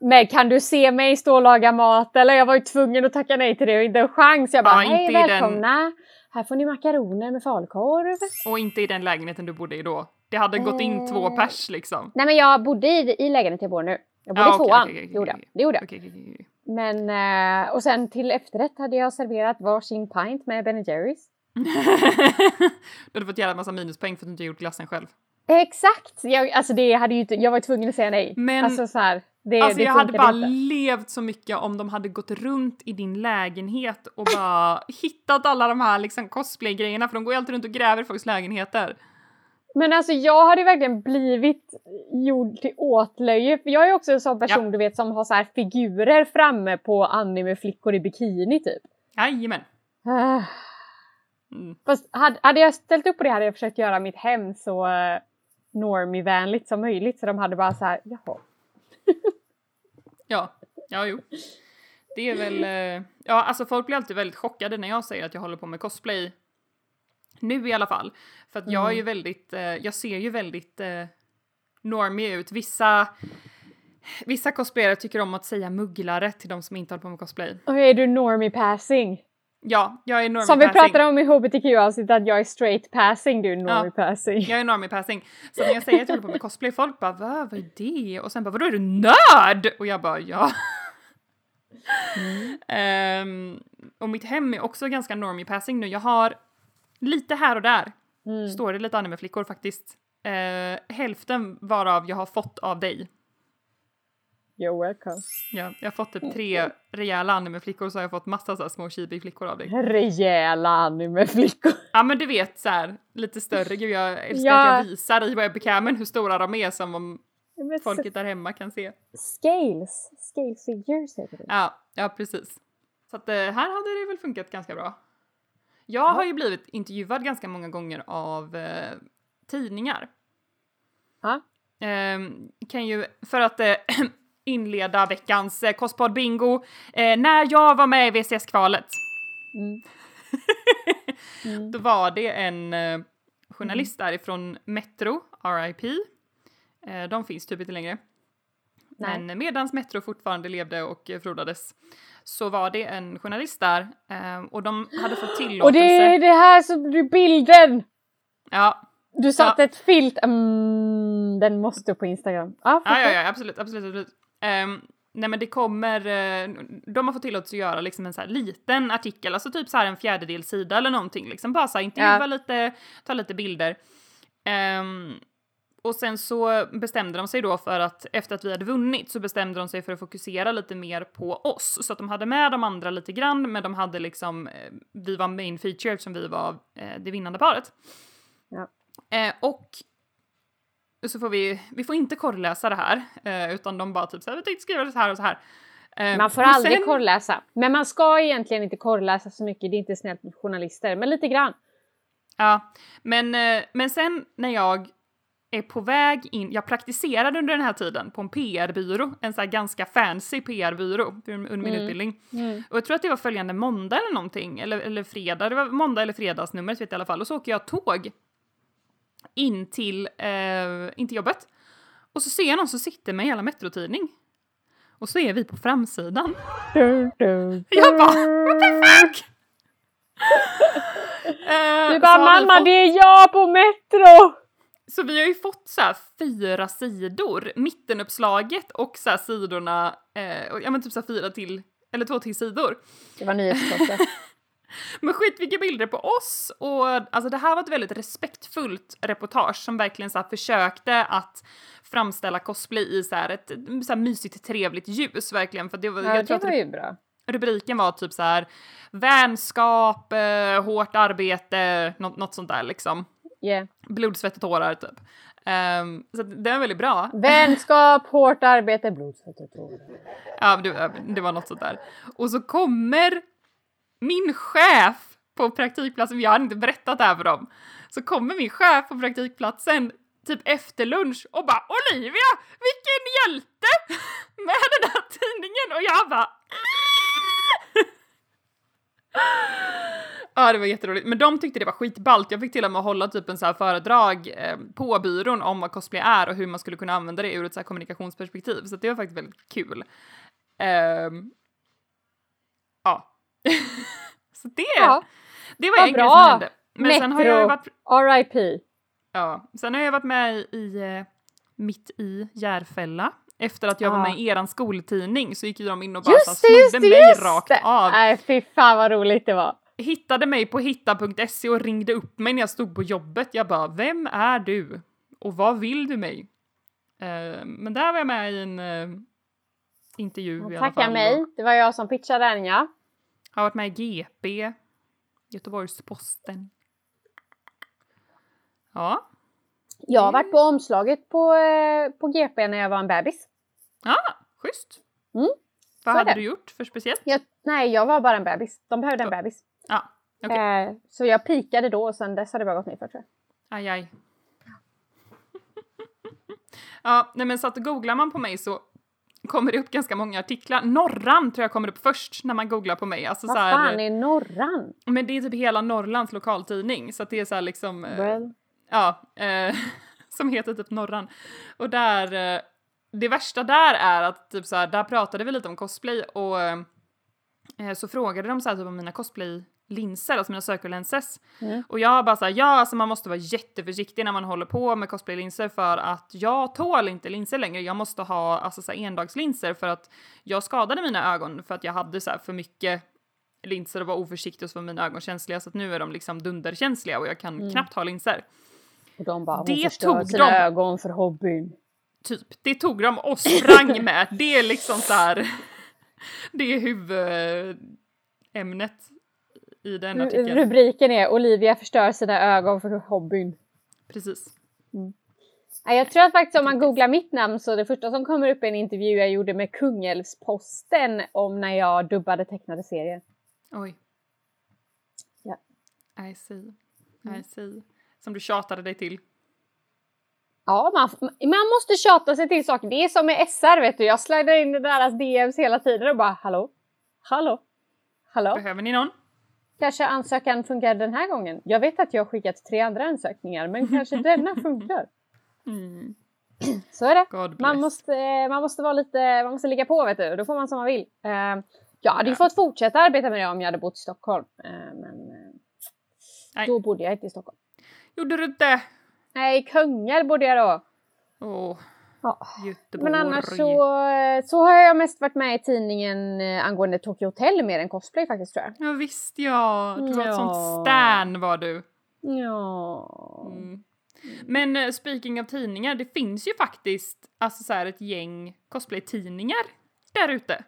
Men kan du se mig stå och laga mat eller? Jag var ju tvungen att tacka nej till det och inte en chans. Jag bara, Ja, hej inte i den- välkomna! Här får ni makaroner med falukorv. Och inte i den lägenheten du bodde i då. Det hade gått in två Eh. pers liksom. Nej men jag bodde i, i lägenheten jag bor nu. Jag bodde i okej, tvåan. okej, det gjorde okej. Det gjorde jag. Men, eh, och sen till efterrätt hade jag serverat varsin pint med Ben Jerrys. du hade fått jävla massa minuspoäng för att du inte gjort glassen själv. Exakt! Jag, alltså det hade ju jag var tvungen att säga nej. Men- alltså så här, det, Alltså det jag hade bara inte. levt så mycket om de hade gått runt i din lägenhet och bara hittat alla de här liksom cosplay-grejerna för de går ju alltid runt och gräver i folks lägenheter. Men alltså jag hade verkligen blivit gjord till åtlöje. För jag är också en sån person du vet som har så här figurer framme på anime-flickor i bikini typ. Jajamän. Ah. Mm. Fast hade, hade jag ställt upp på det hade jag försökt göra mitt hem så uh, normie-vänligt som möjligt. Så de hade bara så här, jaha. Ja, ja jo. Det är väl, eh, ja alltså folk blir alltid väldigt chockade när jag säger att jag håller på med cosplay. Nu i alla fall. För att jag är ju väldigt, eh, jag ser ju väldigt eh, normig ut. Vissa, vissa cosplayare tycker om att säga mugglare till de som inte håller på med cosplay. Och är du normie-passing? Ja, jag är normie Som vi passing. pratade om i HBTQ-avsnittet att jag är straight passing, du är normie-passing. Jag är normie passing. Så när jag säger att jag håller på med cosplay, folk bara Va, vad är det? Och sen bara vadå är du nörd? Och jag bara ja. Ehm, och mitt hem är också ganska normie passing nu. Jag har lite här och där Mm. står det lite animeflickor faktiskt. Eh, hälften varav jag har fått av dig. You're welcome. Ja, jag har fått typ tre rejäla animeflickor så har jag fått massa så små chibi-flickor av dig. Rejäla anime-flickor. Ja men du vet så här lite större. Gud jag älskar Ja. att jag visar i webcamen hur stora de är som om Men folket där hemma kan se. Scales. Scale figures heter det. Ja, ja precis. Så att eh, här hade det väl funkat ganska bra. Jag har ju blivit intervjuad ganska många gånger av eh, tidningar. Ja. Ehm, kan ju, för att eh, inleda veckans eh, Kostpod bingo, eh, när jag var med i VCS-kvalet, Mm. Mm. då var det en eh, journalist därifrån Metro, RIP. Eh, de finns typ inte längre. Nej. Men medans Metro fortfarande levde och eh, frodades så var det en journalist där eh, och de hade fått tillåtelse. Och det är det här som du bilden! Ja, Du satte ett filt. Mm, den måste på Instagram. Ja, ja, ja, ja absolut, absolut, absolut. Ehm, nej men det kommer, eh, de har fått tillåtelse att göra liksom en så här liten artikel, alltså typ så här en fjärdedel sida eller någonting, liksom bara så här intervjua Ja. lite, ta lite bilder. Ehm, och sen så bestämde de sig då för att efter att vi hade vunnit så bestämde de sig för att fokusera lite mer på oss. Så att de hade med de andra lite grann, men de hade liksom, eh, vi var main feature eftersom vi var eh, det vinnande paret. Ja. Eh, och så får vi, vi får inte korrläsa det här, eh, utan de bara typ såhär, vi tänkte skriva det så här och så här. Eh, Man får aldrig sen- korrläsa. Men man ska egentligen inte korrläsa så mycket, det är inte snällt mot journalister, men lite grann. Ja, men, eh, men sen när jag är på väg in, jag praktiserade under den här tiden på en PR-byrå, en så ganska fancy PR-byrå under min Mm. utbildning. Och jag tror att det var följande måndag eller någonting, eller, eller fredag, det var måndag eller fredagsnumret vet jag i alla fall. Och så åker jag tåg in till, eh, in till jobbet. Och så ser jag någon som sitter med jävla metrotidning. Och så är vi på framsidan. Du, du, Jag bara, what the fuck? Eh, Du bara mamma fått- det är jag på Metro! Så vi har ju fått så här fyra sidor, mittenuppslaget och så sidorna, eh, ja men typ så fyra till, eller två till sidor. Det var nyhetsstoppet. Men skitmycket bilder på oss och alltså det här var ett väldigt respektfullt reportage som verkligen så försökte att framställa cosplay i så ett så mysigt trevligt ljus verkligen för det var, ja, jag det var ju bra. rubriken var typ så här vänskap, eh, hårt arbete, något, något sånt där liksom. Yeah. Blod, svett och tårar typ. Ehm, så det var väldigt bra. Vänskap, hårt arbete, blod, svett och tårar. Ja, det, det var något sånt där. Och så kommer min chef på praktikplatsen, jag hade inte berättat det här för dem, så kommer min chef på praktikplatsen typ efter lunch och bara Olivia, vilken hjälte! Med den här tidningen och jag bara Ja, det var jätteroligt. Men de tyckte det var skitballt. Jag fick till och med hålla typ en så här föredrag eh, på byrån om vad cosplay är och hur man skulle kunna använda det ur ett så här kommunikationsperspektiv. Så det var faktiskt väldigt kul. Ehm, ja. så det, Ja, det var vad en grej bra. som hände. Men sen har jag Metro. varit, R.I.P. ja, sen har jag varit med i, i eh, Mitt i Järfälla. Efter att jag var Ja. med i eran skoltidning så gick ju de in och bara Just så snodde mig just rakt det! av. Nej fy fan vad roligt det var. Hittade mig på hitta.se och ringde upp mig när jag stod på jobbet. Jag bara, vem är du? Och vad vill du mig? Eh, men där var jag med i en eh, intervju i alla fall. Tacka mig, och det var jag som pitchade den ja. Har varit med i GP, Göteborgs-Posten. Ja, Jag har varit på omslaget på, eh, på GP när jag var en bebis. ah, schysst. Mm, Vad hade det. du gjort för speciellt? Jag, nej, jag var bara en bebis. De behövde en bebis. Ja, okej. Eh, så jag pikade då och sen dess har det bara gått ner för tror jag. Aj, aj. ja, nej men så att googlar man på mig så kommer det upp ganska många artiklar. Norran tror jag kommer upp först när man googlar på mig. Alltså Vad så här, fan är Norran? Men det är typ hela Norrlands lokaltidning så att det är så här liksom, eh, Well. ja, eh, som heter typ Norran. Och där, eh, det värsta där är att typ så här, där pratade vi lite om cosplay och eh, så frågade de så här typ om mina cosplay-linser, alltså mina circle-lenses. Mm. Och jag bara såhär, ja alltså man måste vara jätteförsiktig när man håller på med cosplay-linser för att jag tål inte linser längre. Jag måste ha alltså så här endagslinser för att jag skadade mina ögon för att jag hade så här för mycket linser och var oförsiktig och så var mina ögon känsliga så att nu är de liksom dunderkänsliga och jag kan Mm. knappt ha linser. Och de bara, Det tog sina de. ögon för hobbyn. Typ, det tog de och sprang med. Det är liksom så här. Det är huvudämnet i den artikeln. Rubriken är Olivia förstör sina ögon för hobbyn. Precis. Nej, Jag tror att faktiskt om man googlar mitt namn så det första som kommer upp är en intervju jag gjorde med Kungälvsposten om när jag dubbade tecknade serier. Oj. Ja. I see. I see. Som du tjatade dig till. Ja, man, man måste tjata sig till saker. Det är som med SR vet du. Jag slidar in i deras DMs hela tiden och bara hallå? Hallå? Hallå? Behöver ni någon? Kanske ansökan funkar den här gången. Jag vet att jag har skickat tre andra ansökningar men kanske denna funkar. Mm. Så är det. Man måste, eh, man måste vara lite, man måste ligga på vet du. Då får man som man vill. Eh, jag hade ju fått fortsätta arbeta med det om jag hade bott i Stockholm. Eh, men Nej. då bodde jag inte i Stockholm. Gjorde du inte? Nej, Kungälv bodde jag då. Åh, Ja. Göteborg. Men annars så, eh, så har jag mest varit med i tidningen eh, angående Tokyo Hotel mer än cosplay faktiskt tror jag. Ja visst ja. Du var ett Ja. sånt stan var du. Ja. Mm. Men uh, speaking av tidningar, det finns ju faktiskt alltså så här ett gäng cosplay-tidningar där ute.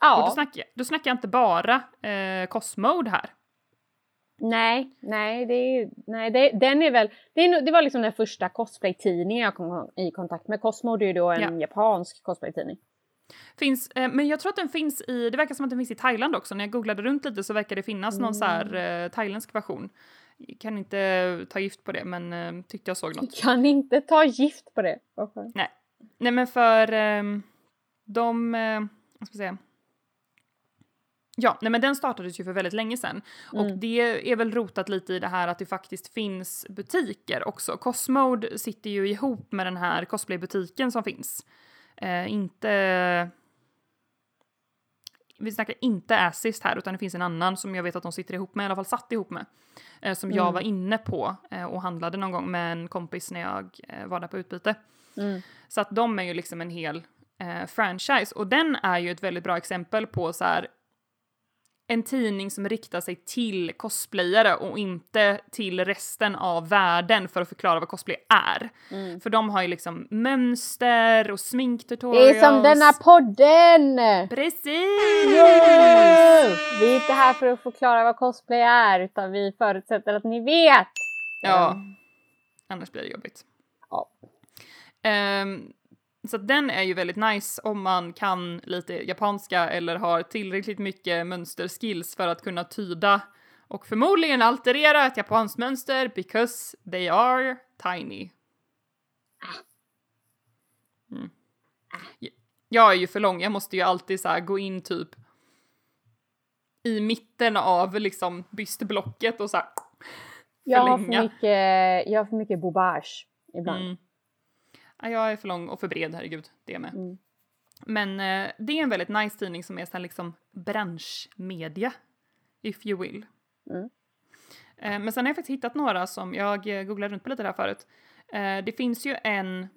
Ja. Och då snackar, då snackar jag inte bara uh, Cosmode här. Nej, nej, det nej det, den är väl, det, är, det var liksom den första cosplay-tidningen jag kom i kontakt med. Cosmode är ju då en ja. japansk cosplay-tidning. Finns, eh, men jag tror att den finns i, det verkar som att den finns i Thailand också. När jag googlade runt lite så verkar det finnas mm. någon så här mm. eh, thailändsk version. Kan inte ta gift på det men eh, tyckte jag såg något. Kan inte ta gift på det? Varför? Nej. Nej men för eh, de, eh, vad ska jag säga, Ja, nej men den startades ju för väldigt länge sedan. Mm. Och det är väl rotat lite i det här att det faktiskt finns butiker också. Cosmode sitter ju ihop med den här cosplaybutiken som finns. Eh, inte... Vi snackar inte Assist här utan det finns en annan som jag vet att de sitter ihop med, i alla fall satt ihop med. Eh, som mm. jag var inne på eh, och handlade någon gång med en kompis när jag eh, var där på utbyte. Mm. Så att de är ju liksom en hel eh, franchise och den är ju ett väldigt bra exempel på så här en tidning som riktar sig till cosplayare och inte till resten av världen för att förklara vad cosplay är. Mm. För de har ju liksom mönster och sminktutorials. Det är som denna podden! Precis! Yeah! Vi är inte här för att förklara vad cosplay är utan vi förutsätter att ni vet! Ja, annars blir det jobbigt. Ja. Um, så den är ju väldigt nice om man kan lite japanska eller har tillräckligt mycket mönsterskills för att kunna tyda och förmodligen alterera ett japanskt mönster because they are tiny. Mm. Jag är ju för lång, jag måste ju alltid så gå in typ i mitten av liksom bystblocket och så här jag har, för mycket, jag har för mycket bobage ibland. Mm. Jag är för lång och för bred, herregud. Det med. Mm. Men eh, det är en väldigt nice tidning som är så liksom branschmedia, if you will. Mm. Eh, men sen har jag faktiskt hittat några som, jag eh, googlade runt på lite där förut. Eh, det finns ju en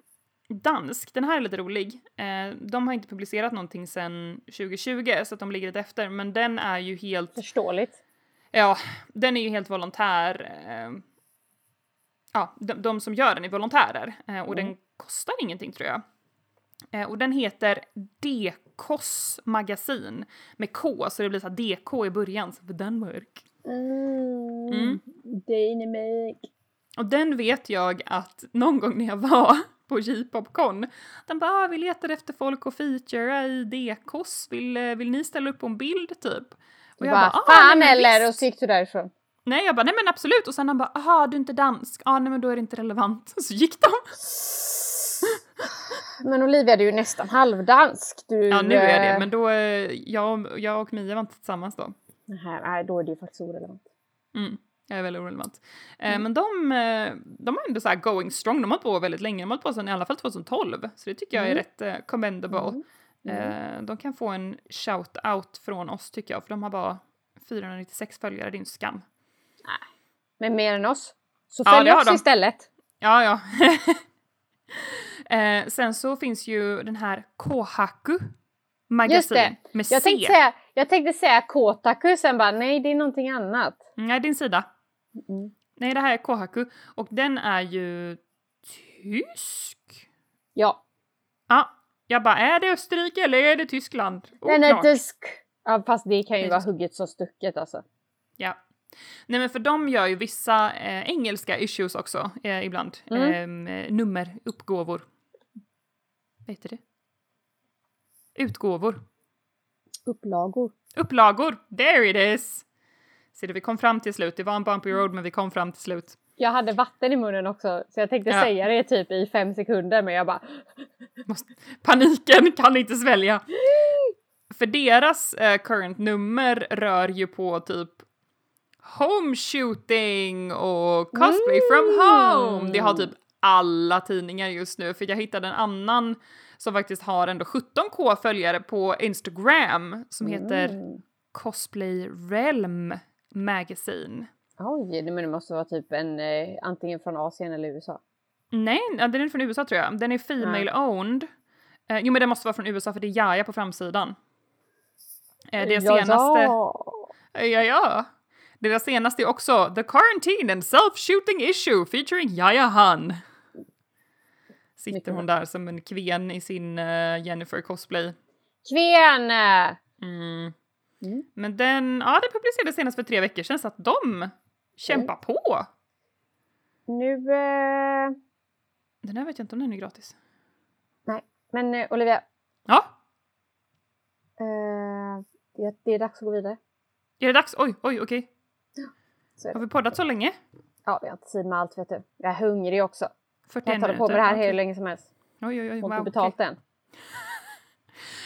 dansk, den här är lite rolig. Eh, de har inte publicerat någonting sedan 2020 så att de ligger lite efter, men den är ju helt... Förståeligt. Ja, den är ju helt volontär. Eh, ja, de, de, som gör den är volontärer och mm. den kostar ingenting tror jag. Eh, och den heter DKs magasin med K så det blir så DK i början så för Danmark. Mm, mm. Dynamik. Och den vet jag att någon gång när jag var på J-popcon, den bara ah, vi letar efter folk att featura i DKs, vill, eh, vill ni ställa upp på en bild typ? Och jag bara, bara ah, fan nej, eller? Visst. Och så gick du därifrån. Nej jag bara nej men absolut och sen han bara aha du är inte dansk, ah, nej men då är det inte relevant. Så gick de. Men Olivia, du är ju nästan halvdansk. Du, ja, nu är det, eh, men då, eh, jag, jag och Mia var inte tillsammans då. Nej, då är det ju faktiskt orelevant. Mm, jag är väldigt orelevant. Eh, mm. men de, de är ändå så här going strong, de har hållit på väldigt länge, de har hållit på sedan i alla fall 2012, så det tycker jag är mm. rätt commendable. Mm. Mm. De kan få en shout-out från oss tycker jag, för de har bara 496 följare, det är en skam. Nej, men mer än oss. Så följ ja, oss de. istället. Ja, ja. Eh, sen så finns ju den här Kohaku magasin Just det. med jag C. Tänkte säga, jag tänkte säga Kotaku, sen bara nej det är någonting annat. Nej, din sida. Mm. Nej, det här är Kohaku och den är ju tysk. Ja. Ja, jag bara är det Österrike eller är det Tyskland? Den är tysk. Ja, fast det kan ju vara hugget så stucket alltså. Ja. Nej men för de gör ju vissa eh, engelska issues också eh, ibland. Mm. Eh, nummeruppgåvor. Vad heter det? Utgåvor. Upplagor. Upplagor! There it is! Ser du, vi kom fram till slut. Det var en bumpy road men vi kom fram till slut. Jag hade vatten i munnen också så jag tänkte ja. säga det typ i fem sekunder men jag bara... Paniken kan inte svälja. För deras eh, current nummer rör ju på typ home shooting och cosplay mm. from home. Det har typ alla tidningar just nu för jag hittade en annan som faktiskt har ändå 17k följare på Instagram som mm. heter Cosplay Realm Magazine. Oj, men det måste vara typ en eh, antingen från Asien eller USA. Nej, den är från USA tror jag. Den är female owned. Eh, jo men den måste vara från USA för det är Jaja på framsidan. Eh, det senaste... Ja, ja. Deras senaste är också The Quarantine and Self-Shooting Issue featuring Yaya Han. Sitter hon där som en kven i sin eh, Jennifer cosplay. Kven! Mm. Mm. Men den, ja den publicerades senast för tre veckor sedan så att de kämpar på. Nu... Eh, Den här vet jag inte om den är gratis. nej, men eh, Olivia. Ja, Eh, det, det är dags att gå vidare. är det dags? Oj, oj, okej. Är Har vi poddat så länge? Ja, vi har inte tid med allt vet du. Jag är hungrig också. 41 Jag tar på minuter? med det här hur länge som helst. Oj, oj, oj. Och Wow, inte betalt okej. än.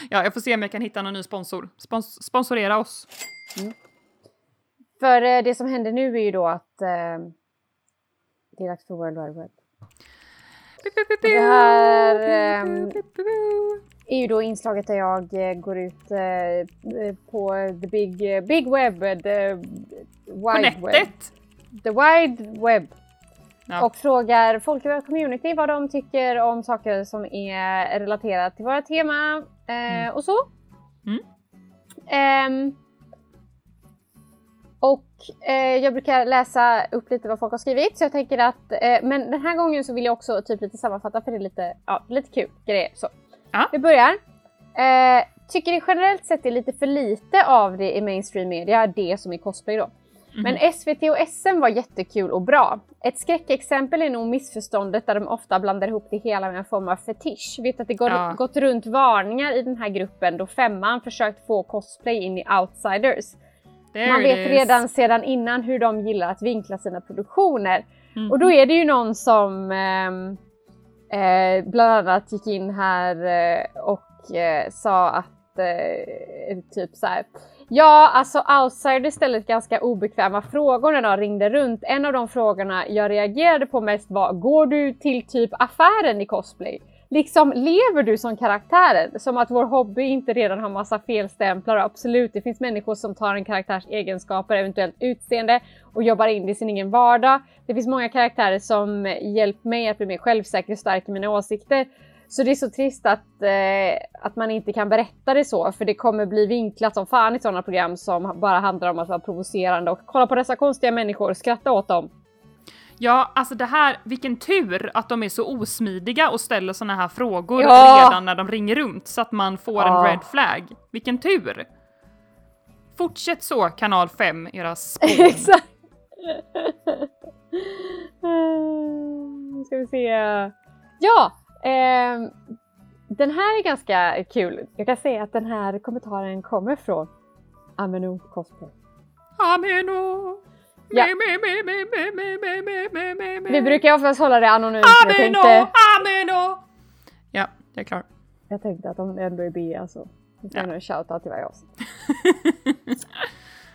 Ja, jag får se om jag kan hitta någon ny sponsor. Spons sponsorera oss. För eh, det som händer nu är ju då att eh, det är dags för World Wide Web. Det här, ehm, är ju då inslaget där jag eh, går ut eh, eh, på the big, eh, big web, eh, the På wide web, nätet! the wide web Ja. och frågar folk i vår community vad de tycker om saker som är relaterat till våra tema eh, Mm. och så. Mm. Ehm, och eh, jag brukar läsa upp lite vad folk har skrivit så jag tänker att, eh, men den här gången så vill jag också typ lite sammanfatta för det är lite, ja, lite kul grejer så. Ja. Vi börjar. Eh, tycker det generellt sett är lite för lite av det i mainstream media, det som är cosplay då. Men SVT och SM var jättekul och bra. Ett skräckexempel är nog missförståndet där de ofta blandar ihop det hela med en form av fetisch. Vet att det går, Ja. gått runt varningar i den här gruppen då femman försökt få cosplay in i outsiders. There Man vet redan sedan innan hur de gillar att vinkla sina produktioner. Mm. Och då är det ju någon som ehm, eh, bland annat gick in här eh, och eh, sa att eh, typ så här. Ja, alltså outsiders ställde ganska obekväma frågor när de ringde runt. En av de frågorna jag reagerade på mest var, går du till typ affären i cosplay? Liksom, lever du som karaktären? Som att vår hobby inte redan har massa felstämplar. Och absolut, det finns människor som tar en karaktärs egenskaper, eventuellt utseende och jobbar in det i sin egen vardag. Det finns många karaktärer som hjälpt mig att bli mer självsäker och stark i mina åsikter. Så det är så trist att, eh, att man inte kan berätta det så, för det kommer bli vinklat som fan i sådana program som bara handlar om att vara provocerande och kolla på dessa konstiga människor och skratta åt dem. Ja, alltså det här, vilken tur att de är så osmidiga och ställer såna här frågor Ja. redan när de ringer runt så att man får Ja. en red flag. Vilken tur! Fortsätt så, kanal 5, era spån. Exakt! Nu ska vi se. Ja! Eh, den här är ganska kul. Jag kan säga att den här kommentaren kommer från Ameno Cosplay. Ameno! Ja. Vi brukar oftast hålla det anonymt. Ameno! Tänkte... Ameno! Ja, det är klart. Jag tänkte att om det ändå är B alltså. Vi ska ja. nog shoutout till varje avsnitt.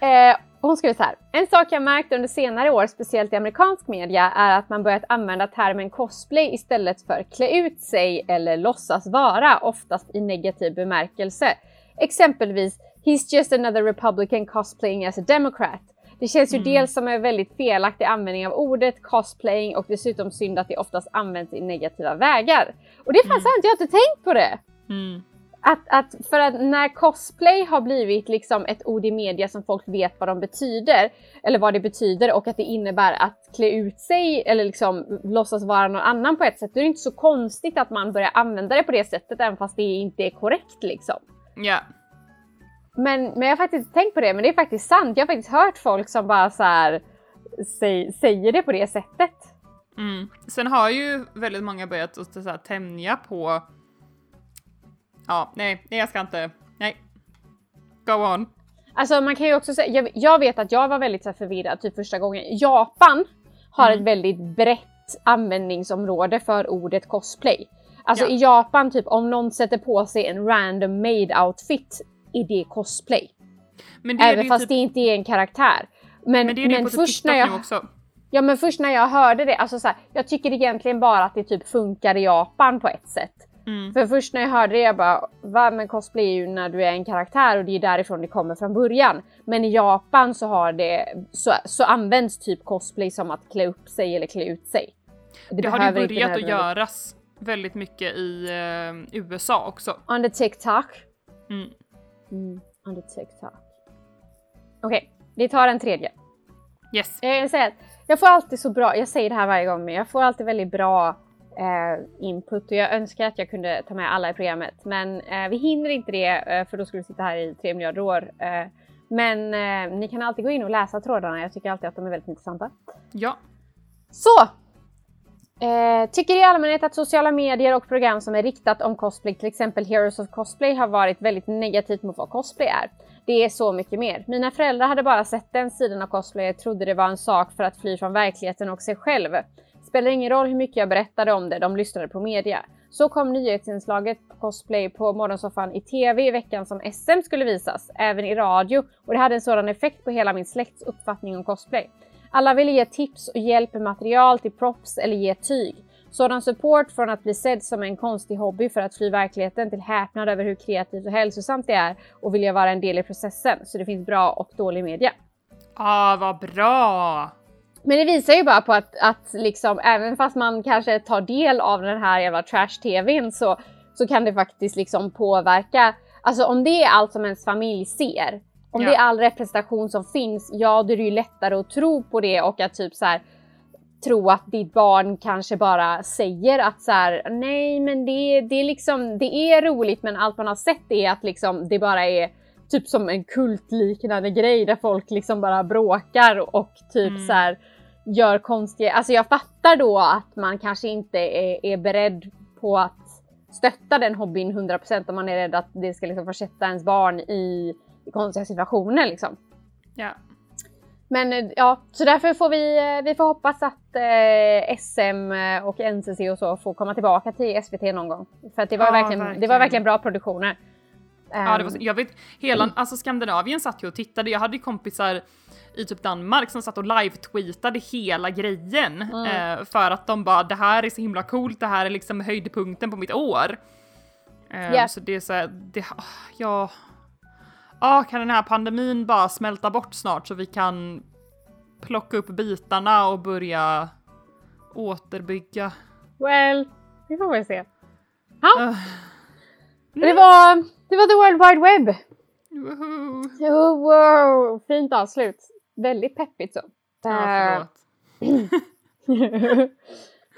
Eh, hon skriver så här. En sak jag märkt under senare år, speciellt i amerikansk media, är att man börjat använda termen cosplay istället för klä ut sig eller låtsas vara, oftast i negativ bemärkelse. Exempelvis “He's just another republican cosplaying as a democrat”. Det känns ju dels som en väldigt felaktig användning av ordet cosplaying och dessutom synd att det oftast används i negativa vägar. Och det är fan sant, jag har inte tänkt på det! Mm. Att, att för att när cosplay har blivit liksom ett ord i media som folk vet vad de betyder, eller vad det betyder och att det innebär att klä ut sig eller liksom låtsas vara någon annan på ett sätt, då är det inte så konstigt att man börjar använda det på det sättet även fast det inte är korrekt liksom. Ja. Men, men jag har faktiskt tänkt på det, men det är faktiskt sant. Jag har faktiskt hört folk som bara så här säg, säger det på det sättet. Mm. Sen har ju väldigt många börjat att så här, tämja på... Ja, nej, nej jag ska inte. Nej. Go on. Alltså man kan ju också säga, jag, jag vet att jag var väldigt här, förvirrad typ första gången. Japan har Mm. ett väldigt brett användningsområde för ordet cosplay. Alltså Ja. i Japan, typ om någon sätter på sig en random made outfit, är det cosplay. Men det det Även ju fast typ, det inte är en karaktär. Men, men det är det men på typ först TikTok när jag... nu också. Ja men först när jag hörde det, alltså så här, jag tycker egentligen bara att det typ funkar i Japan på ett sätt. Mm. För först när jag hörde det jag bara, va men cosplay är ju när du är en karaktär och det är därifrån det kommer från början. Men i Japan så har det, så, så används typ cosplay som att klä upp sig eller klä ut sig. Det har det ju behöver inte börjat att göras väldigt mycket i eh, USA också. The TikTok. Mm. Mm, the TikTok. Okej, vi tar en tredje. Yes. Jag, säger att jag får alltid så bra, jag säger det här varje gång, men jag får alltid väldigt bra input och jag önskar att jag kunde ta med alla i programmet. Men eh, vi hinner inte det eh, för då skulle vi sitta här i tre miljarder år. Eh, men eh, ni kan alltid gå in och läsa trådarna. Jag tycker alltid att de är väldigt intressanta. Ja. Så! Eh, tycker i allmänhet att sociala medier och program som är riktat om cosplay, till exempel Heroes of Cosplay, har varit väldigt negativt mot vad cosplay är. Det är så mycket mer. Mina föräldrar hade bara sett den sidan av cosplay och trodde det var en sak för att fly från verkligheten och sig själv. Spelar ingen roll hur mycket jag berättade om det, de lyssnade på media. Så kom nyhetsinslaget cosplay på morgonsoffan i TV i veckan som SM skulle visas, även i radio och det hade en sådan effekt på hela min släkts uppfattning om cosplay. Alla ville ge tips och hjälp med material till props eller ge tyg. Sådan support från att bli sedd som en konstig hobby för att fly verkligheten till häpnad över hur kreativt och hälsosamt det är och vilja vara en del i processen. Så det finns bra och dålig media. Ah, vad bra! Men det visar ju bara på att, att liksom, även fast man kanske tar del av den här jävla trash-tvn så, så kan det faktiskt liksom påverka. Alltså om det är allt som ens familj ser, om Ja. det är all representation som finns, ja då är det ju lättare att tro på det och att typ så här tro att ditt barn kanske bara säger att så här, nej men det, det är liksom, det är roligt men allt man har sett är att liksom det bara är typ som en kultliknande grej där folk liksom bara bråkar och typ Mm. så här gör konstiga, alltså jag fattar då att man kanske inte är, är beredd på att stötta den hobbyn 100% om man är rädd att det ska liksom försätta ens barn i, i konstiga situationer liksom. Ja. Men eh, ja, så därför får vi, eh, vi får hoppas att eh, SM och NCC och så får komma tillbaka till SVT någon gång. För det var, Ja, verkligen, det verkligen. var verkligen bra produktioner. Ja, det var, så- Ehm, jag vet, hela, alltså Skandinavien satt ju och tittade. Jag hade ju kompisar i typ Danmark som satt och live-tweetade hela grejen. Eh, för att de bara, det här är så himla coolt, det här är liksom höjdpunkten på mitt år. Eh, Ja. Så det är så här, det, ah, ja... Ah, kan den här pandemin bara smälta bort snart så vi kan plocka upp bitarna och börja återbygga? Well, vi får väl se. Ja, Uh, det, var, det var the world wide web. woho. Oh, wow, fint avslut. Väldigt peppigt så. Ja, Eh,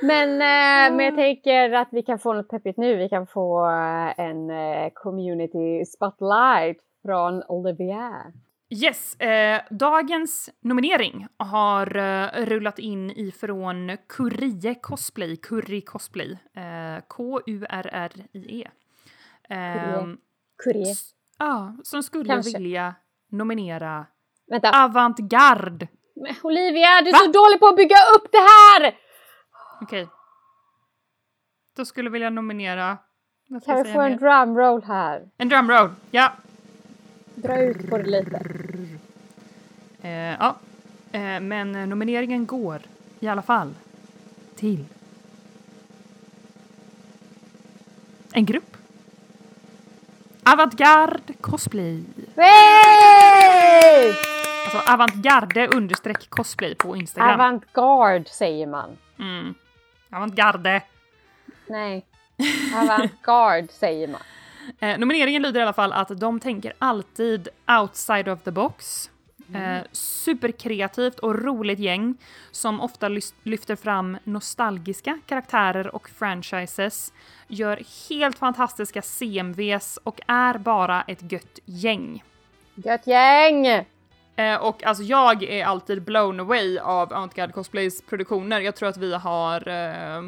men, eh, men jag tänker att vi kan få något peppigt nu. Vi kan få eh, en eh, community spotlight från Olivia. Yes, eh, dagens nominering har eh, rullat in ifrån Kurie Cosplay, Curry Cosplay, eh, K-U-R-R-I-E. Ehm, Kurie. s- Ja, som skulle Kanske. vilja nominera Vänta. Avantgarde. Men Olivia, du är Va? så dålig på att bygga upp det här! Okej. Då skulle vilja nominera... Kan jag vi få en drumroll här? en drumroll, ja. Dra ut på det lite. Eh, ja. Eh, men nomineringen går i alla fall till en grupp. Avantgarde cosplay. Hey! Alltså avantgarde understreck cosplay på Instagram. Avantgarde säger man. mm. Avantgarde. Nej. Avantgarde säger man. Eh, nomineringen lyder i alla fall att de tänker alltid outside of the box. Eh, superkreativt och roligt gäng som ofta lyfter fram nostalgiska karaktärer och franchises, gör helt fantastiska CMVs och är bara ett gött gäng. Gött gäng! Eh, och alltså jag är alltid blown away av Avantgarde Cosplays produktioner. Jag tror att vi har eh,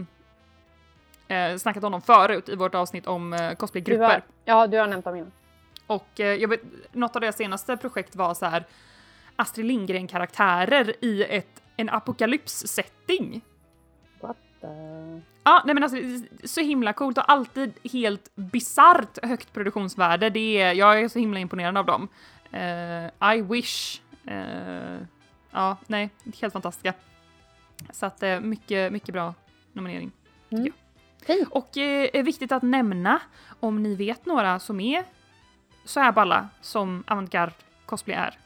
eh, snackat om dem förut i vårt avsnitt om eh, Du cosplaygrupper. har, ja, du har nämnt dem innan. Och eh, jag vet, något av deras senaste projekt var så här Astrid Lindgren-karaktärer i ett, en apokalyps-setting. What the... Ja, nej men alltså så himla coolt och alltid helt bisarrt högt produktionsvärde. Det är, jag är så himla imponerad av dem. Eh, I wish. Eh, ja, nej, helt fantastiska. Så att eh, mycket, mycket bra nominering. Mm. Fint. Och eh, viktigt att nämna om ni vet några som är så här balla som avantgarde cosplay är.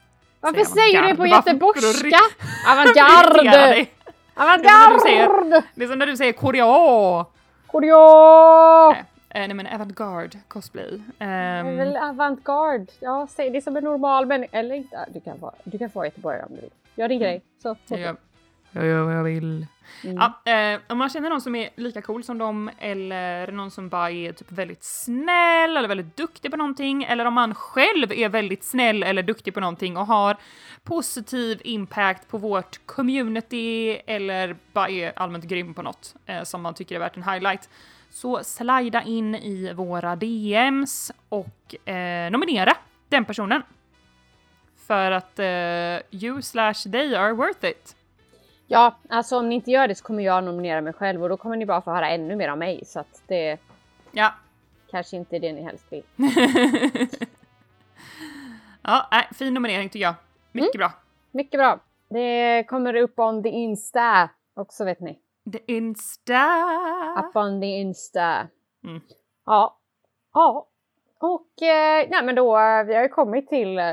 Varför Säger säger du på för att göteborgska? Avantgarde! Avantgarde! Det är som när du säger korea. Koreo! Nej, eh, nej men avantgarde cosplay. Det är väl Um, avantgarde. Ja, säg det som en normal människa. Eller inte. Du kan få, du kan få Göteborg om du vill. gör din grej. Så, gör, jag gör vad jag vill. Mm. Ja, eh, om man känner någon som är lika cool som dem eller någon som bara är typ väldigt snäll eller väldigt duktig på någonting eller om man själv är väldigt snäll eller duktig på någonting och har positiv impact på vårt community eller bara är allmänt grym på något eh, som man tycker är värt en highlight. Så slida in i våra DMs och eh, nominera den personen. För att eh, you slash they are worth it. Ja, alltså om ni inte gör det så kommer jag nominera mig själv och då kommer ni bara få höra ännu mer av mig så att det Ja, kanske inte är det ni helst vill. ja, nej, fin nominering tycker jag. Mycket bra. Mycket bra. Det kommer upp on the Insta också vet ni. The Insta. Up on the Insta. Mm. Ja. Ja. Och eh, nej men då, eh, vi har ju kommit till eh,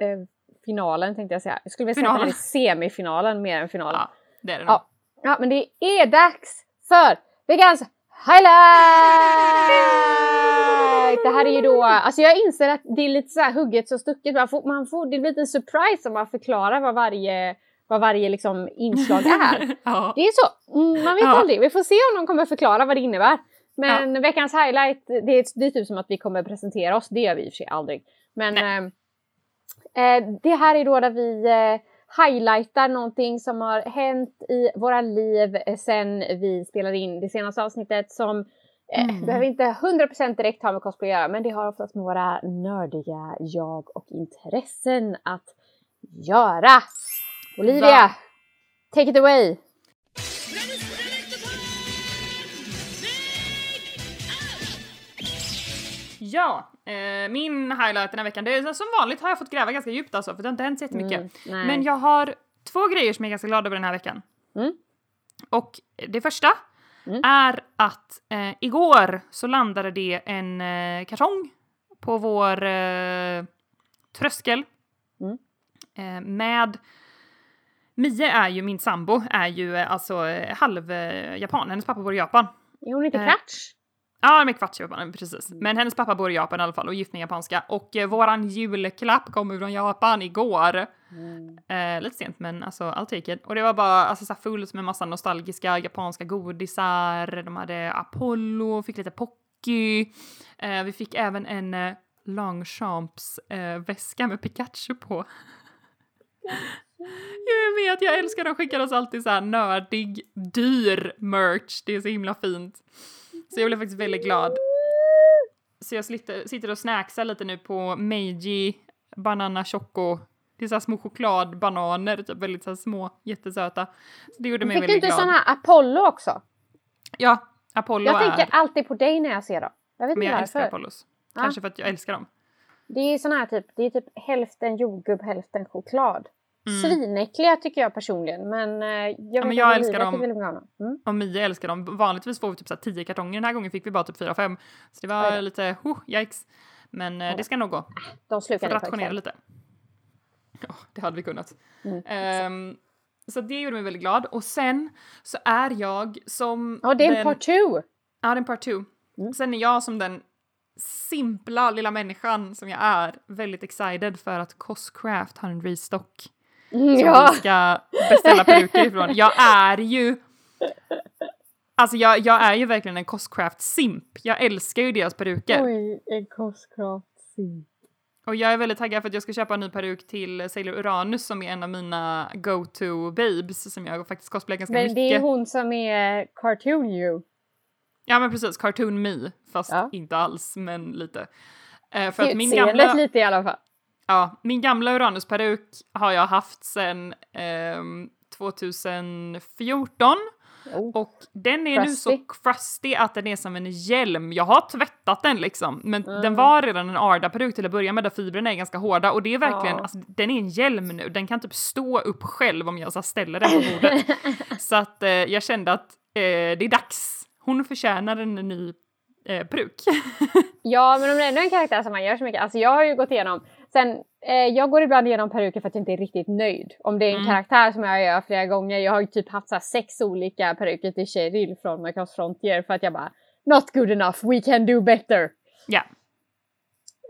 eh, finalen tänkte jag säga. Jag skulle vilja säga att det är Finalen. semifinalen mer än finalen. Ja, det är det. Ja. Ja, men det är dags för veckans highlight! Det här är ju då, alltså jag inser att det är lite så här hugget så stucket. Man får, man får, det blir en surprise om man förklarar vad varje, vad varje liksom inslag är. ja. Det är så, mm, man vet Ja. aldrig. Vi får se om de kommer förklara vad det innebär. Men veckans highlight, det är, det är typ som att vi kommer presentera oss, det gör vi i och för sig aldrig. Men eh, det här är då där vi eh, highlightar någonting som har hänt i våra liv eh, sen vi spelade in det senaste avsnittet som eh, Mm. behöver inte 100% direkt ha med cosplay att göra men det har oftast med våra nördiga jag och intressen att göra. Olivia, Va? take it away! Ja, eh, min highlight den här veckan, det är som vanligt har jag fått gräva ganska djupt alltså, för det har inte hänt så jättemycket. Mm, nej. Men jag har två grejer som jag är ganska glad över den här veckan. Mm. Och det första Mm. är att eh, igår så landade det en eh, kartong på vår eh, tröskel Mm. eh, med Mie är ju, min sambo, är ju eh, alltså eh, halv eh, japan. Hennes pappa bor i Japan. Är hon inte kvarts? Ja, med kvarts Japan, precis. Mm. Men hennes pappa bor i Japan i alla fall och gift med japanska. Och eh, våran julklapp kom från Japan igår. Mm. Eh, lite sent men alltså I'll take it. Och det var bara alltså, så fullt med massa nostalgiska japanska godisar. De hade Apollo, fick lite Pocky. Eh, vi fick även en eh, Longchamps eh, väska med Pikachu på. Jag vet, jag älskar de skickar oss alltid så här nördig, dyr merch. Det är så himla fint. Så jag blev faktiskt väldigt glad. Så jag sitter, och snacksar lite nu på Meiji Banana Choco. Det är så här små chokladbananer, typ väldigt så små, jättesöta. Så det gjorde mig Fick du väldigt inte glad. här Apollo också? Ja, Apollo Jag är... tänker alltid på dig när jag ser dem. Jag vet men inte jag älskar. Apollos. Ja. Kanske för att jag älskar dem. Det är sån här typ, det är typ hälften jordgubb, hälften choklad. Mm. Svinäckliga tycker jag personligen men eh, jag vet men att jag älskar dem. Mm. Och Mia älskar dem. Vanligtvis får vi typ så 10 kartonger. Den här gången fick vi bara typ 4-5. Så det var lite, oh, yikes. Men Ja. det ska nog gå. De slukar rationera lite. Ja, det hade vi kunnat. Mm. Ehm, så det gjorde mig väldigt glad. Och sen så är jag som... Ja det är en den- part two! Ja, det är en part two. Mm. Sen är jag som den simpla lilla människan som jag är väldigt excited för att Coscraft har en restock Mm, som ja. vi ska beställa peruker ifrån. Jag är ju... Alltså jag, jag är ju verkligen en Coscraft-simp. Jag älskar ju deras peruker. Oj, en Coscraft Och jag är väldigt taggad för att jag ska köpa en ny peruk till Sailor Uranus som är en av mina go-to babes som jag faktiskt cosplayar ganska Men mycket. det är hon som är cartoon you. Ja men precis, Cartoon Me. Fast Ja. inte alls, men lite. Eh, för att min Utseendet gamla, lite i alla fall. Ja, min gamla Uranus-peruk har jag haft sedan ehm, 2014. Oh. Och den är nu så Crusty. crusty att den är som en hjälm. Jag har tvättat den liksom, men Mm. den var redan en Arda-peruk till att börja med där fibrerna är ganska hårda och det är verkligen, Ja. alltså, den är en hjälm nu. Den kan typ stå upp själv om jag så ställer den på bordet. så att eh, jag kände att eh, det är dags. Hon förtjänar en ny eh, peruk. Ja, men om det är ändå en karaktär som man gör så mycket. Alltså jag har ju gått igenom, sen, eh, jag går ibland igenom peruker för att jag inte är riktigt nöjd. Om det är en Mm. karaktär som jag gör flera gånger. Jag har ju typ haft så sex olika peruker till Cheryl från Macross Frontier för att jag bara Not good enough, we can do better. Ja.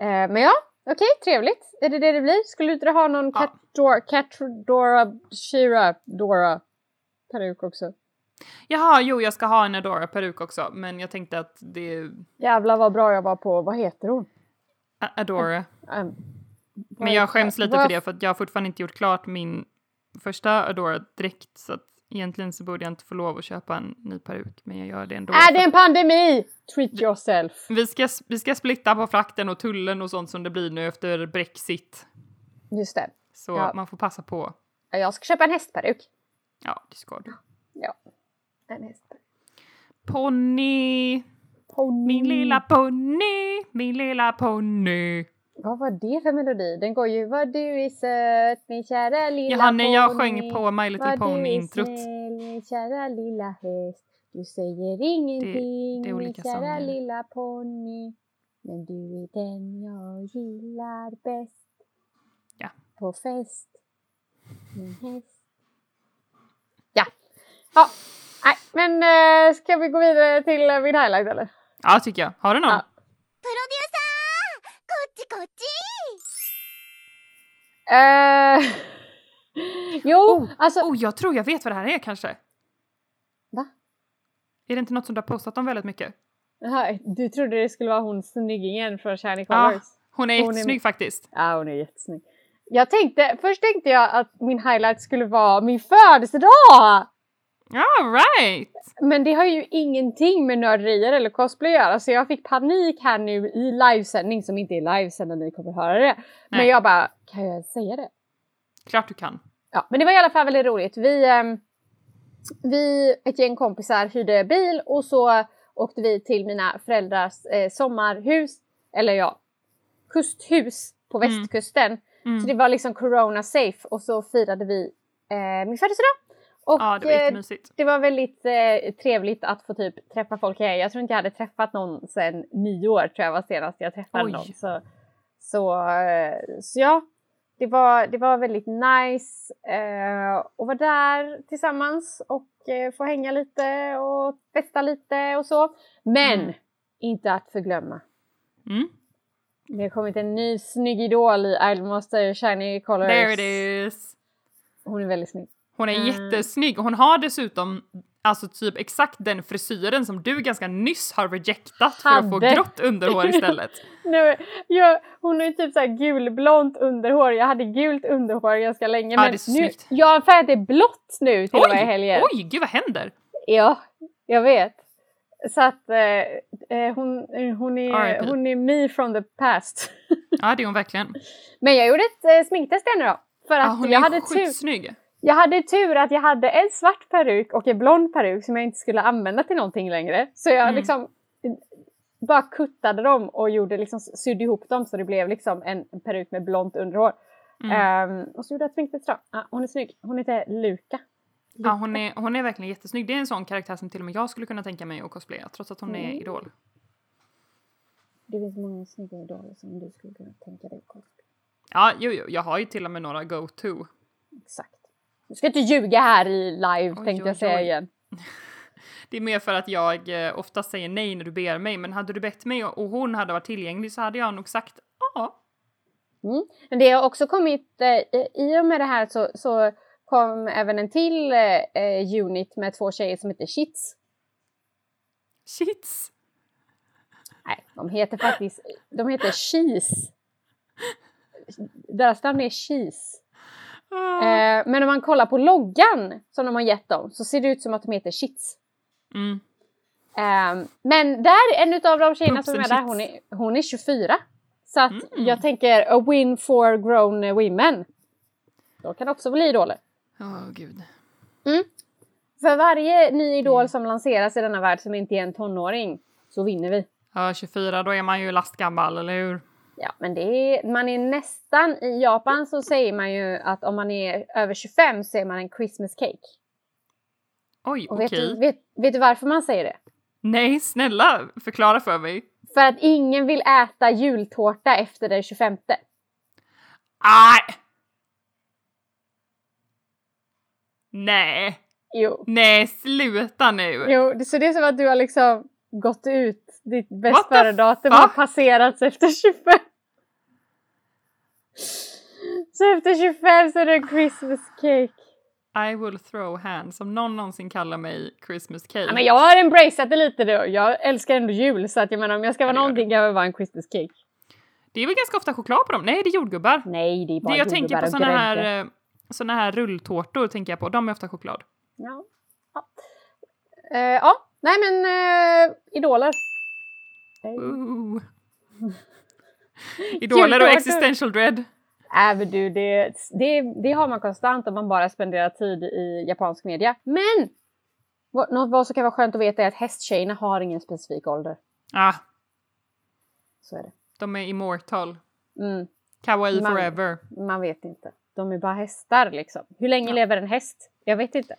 Eh, men ja, Okej, trevligt. Är det det det blir? Skulle du inte ha någon Ja. Catdora, Catdora, Shira, Dora peruk också? Jaha, jo jag ska ha en Adora-peruk också, men jag tänkte att det Jävlar vad bra jag var på, vad heter hon? Adora. Um, Men jag skäms lite för det för att jag har fortfarande inte gjort klart min första Adora-dräkt så att egentligen så borde jag inte få lov att köpa en ny peruk, men jag gör det ändå. Är det en pandemi? Treat yourself. Vi ska, vi ska splitta på frakten och tullen och sånt som det blir nu efter Brexit. Just det. Så Ja. man får passa på. Jag ska köpa en hästperuk. Ja, det ska du. Ja. En hästperuk. Ponny, Ponny. min lilla ponny, min lilla ponny. Vad var det för melodi? Den går ju Vad du är söt min kära lilla Jaha, när jag sjöng på My Little Vad du är Pony-introt. snäll min kära lilla häst. Du säger ingenting det är min kära sånger. lilla ponny. Men du är den jag gillar bäst. Ja. På fest. Min häst. Ja. Ja. Nej, men äh, ska vi gå vidare till äh, min highlight eller? Ja, tycker jag. Har du någon? Ja. ちこっち Eh, jo, alltså... Oh, jag tror jag vet vad det här är kanske. Va? Är det inte något som du har postat om väldigt mycket? Jaha, du trodde det skulle vara hon snyggingen från Shiny Ja, Colors? hon är Hon är- jättesnygg faktiskt. Ja, hon är jättesnygg. Jag tänkte, först tänkte jag att min highlight skulle vara min födelsedag! Ja, right! Men det har ju ingenting med nörderier eller cosplay att göra så jag fick panik här nu i livesändning som inte är livesänd när ni kommer höra det. Men Nej. jag bara, kan jag säga det? Klart du kan. Ja, men det var i alla fall väldigt roligt. Vi, ehm, vi ett gäng kompisar hyrde bil och så åkte vi till mina föräldrars eh, sommarhus, eller ja, kusthus på Mm. västkusten. Mm. Så det var liksom corona safe och så firade vi eh, min födelsedag. Och Ja, det var eh, det var väldigt eh, trevligt att få typ träffa folk igen. Jag tror inte jag hade träffat någon sedan nyår tror jag var senast jag träffade Oj. någon. Så, så, eh, så ja, det var, det var väldigt nice eh, att vara där tillsammans och eh, få hänga lite och festa lite och så. Men Mm. inte att förglömma. Mm. Det har kommit en ny snygg idol i Isle Monster Shiny Colors. There it is! Hon är väldigt snygg. Hon är Mm. jättesnygg. Hon har dessutom alltså typ exakt den frisyren som du ganska nyss har rejectat för att få Hade. grått underhår istället. Nu, jag, hon har ju typ såhär gulblont underhår. Jag hade gult underhår ganska länge. Ja, men det är så nu, snyggt. jag har färgat det blått nu till och med helgen. oj, gud vad händer? Ja, jag vet. Så att eh, eh, hon, eh, hon, är, R.I.P.. hon är me from the past. Ja, det är hon verkligen. Men jag gjorde ett eh, sminktest då. För att hon jag, är hade tur. Jag hade tur att jag hade en svart peruk och en blond peruk som jag inte skulle använda till någonting längre. Så jag Mm. liksom eh, bara kuttade dem och gjorde liksom, sydde ihop dem så det blev liksom en peruk med blont underhår. Mm. Ehm, och så gjorde jag ett då. Ja, hon är snygg. Hon heter Luka. Ja, hon är, hon är verkligen jättesnygg. Det är en sån karaktär som till och med jag skulle kunna tänka mig att cosplaya, trots att hon är Mm. idol. Det finns många snygga idoler som du skulle kunna tänka dig cosplay. Ja, jo, jo, jag har ju till och med några go-to. Exakt. Du ska inte ljuga här i live Oj, tänkte oj, jag säga oj. igen. Det är mer för att jag eh, ofta säger nej när du ber mig, men hade du bett mig och hon hade varit tillgänglig så hade jag nog sagt ja. Mm. Men det har också kommit, eh, i- i och med det här så, så kom även en till eh, unit med två tjejer som heter Shits. Shits! Nej, de heter faktiskt, de heter Cheese. Deras namn är Cheese. Ah. Eh, men om man kollar på loggan som de har gett dem så ser det ut som att de heter Shits. Mm. Ehm, men där, en av de tjejerna Poops som är där, hon är, hon är 24. Så att Mm. jag tänker a win for grown women. Då kan också bli idoler. Åh gud. För varje ny idol Mm. som lanseras i denna värld som inte är en tonåring så vinner vi. Ja, 24, då är man ju lastgammal, eller hur? Ja, men det är, man är nästan, i Japan så säger man ju att om man är över 25 så är man en Christmas cake. Oj, okej. vet, du, vet, vet du varför man säger det? Nej, snälla förklara för mig. För att ingen vill äta jultårta efter den 25. Aj! Nej, Jo. nej, sluta nu! Jo, så det är som att du har liksom gått ut, ditt bäst före-datum har passerats efter 25. Så efter 25 så är det Christmas cake. I will throw hands om någon någonsin kallar mig Christmas cake. Ja, men jag har embraceat det lite då. Jag älskar ändå jul så att jag menar om jag ska vara Ja, någonting kan det vara en Christmas cake. Det är väl ganska ofta choklad på dem? Nej, det är jordgubbar. Nej, det är bara Det jag tänker på såna här, eh, såna här rulltårtor tänker jag på. De är ofta choklad. Ja. Ja. Eh, ja, nej men uh, idoler. Ooh. Idoler och existential dread. Äh, du, det, det, det har man konstant om man bara spenderar tid i japansk media. Men! Något vad som kan vara skönt att veta är att hästtjejerna har ingen specifik ålder. Ah, Så är det. de är immortal. Mm, Kawaii Man- forever. man vet inte. De är bara hästar liksom. Hur länge Ja. lever en häst? Jag vet inte.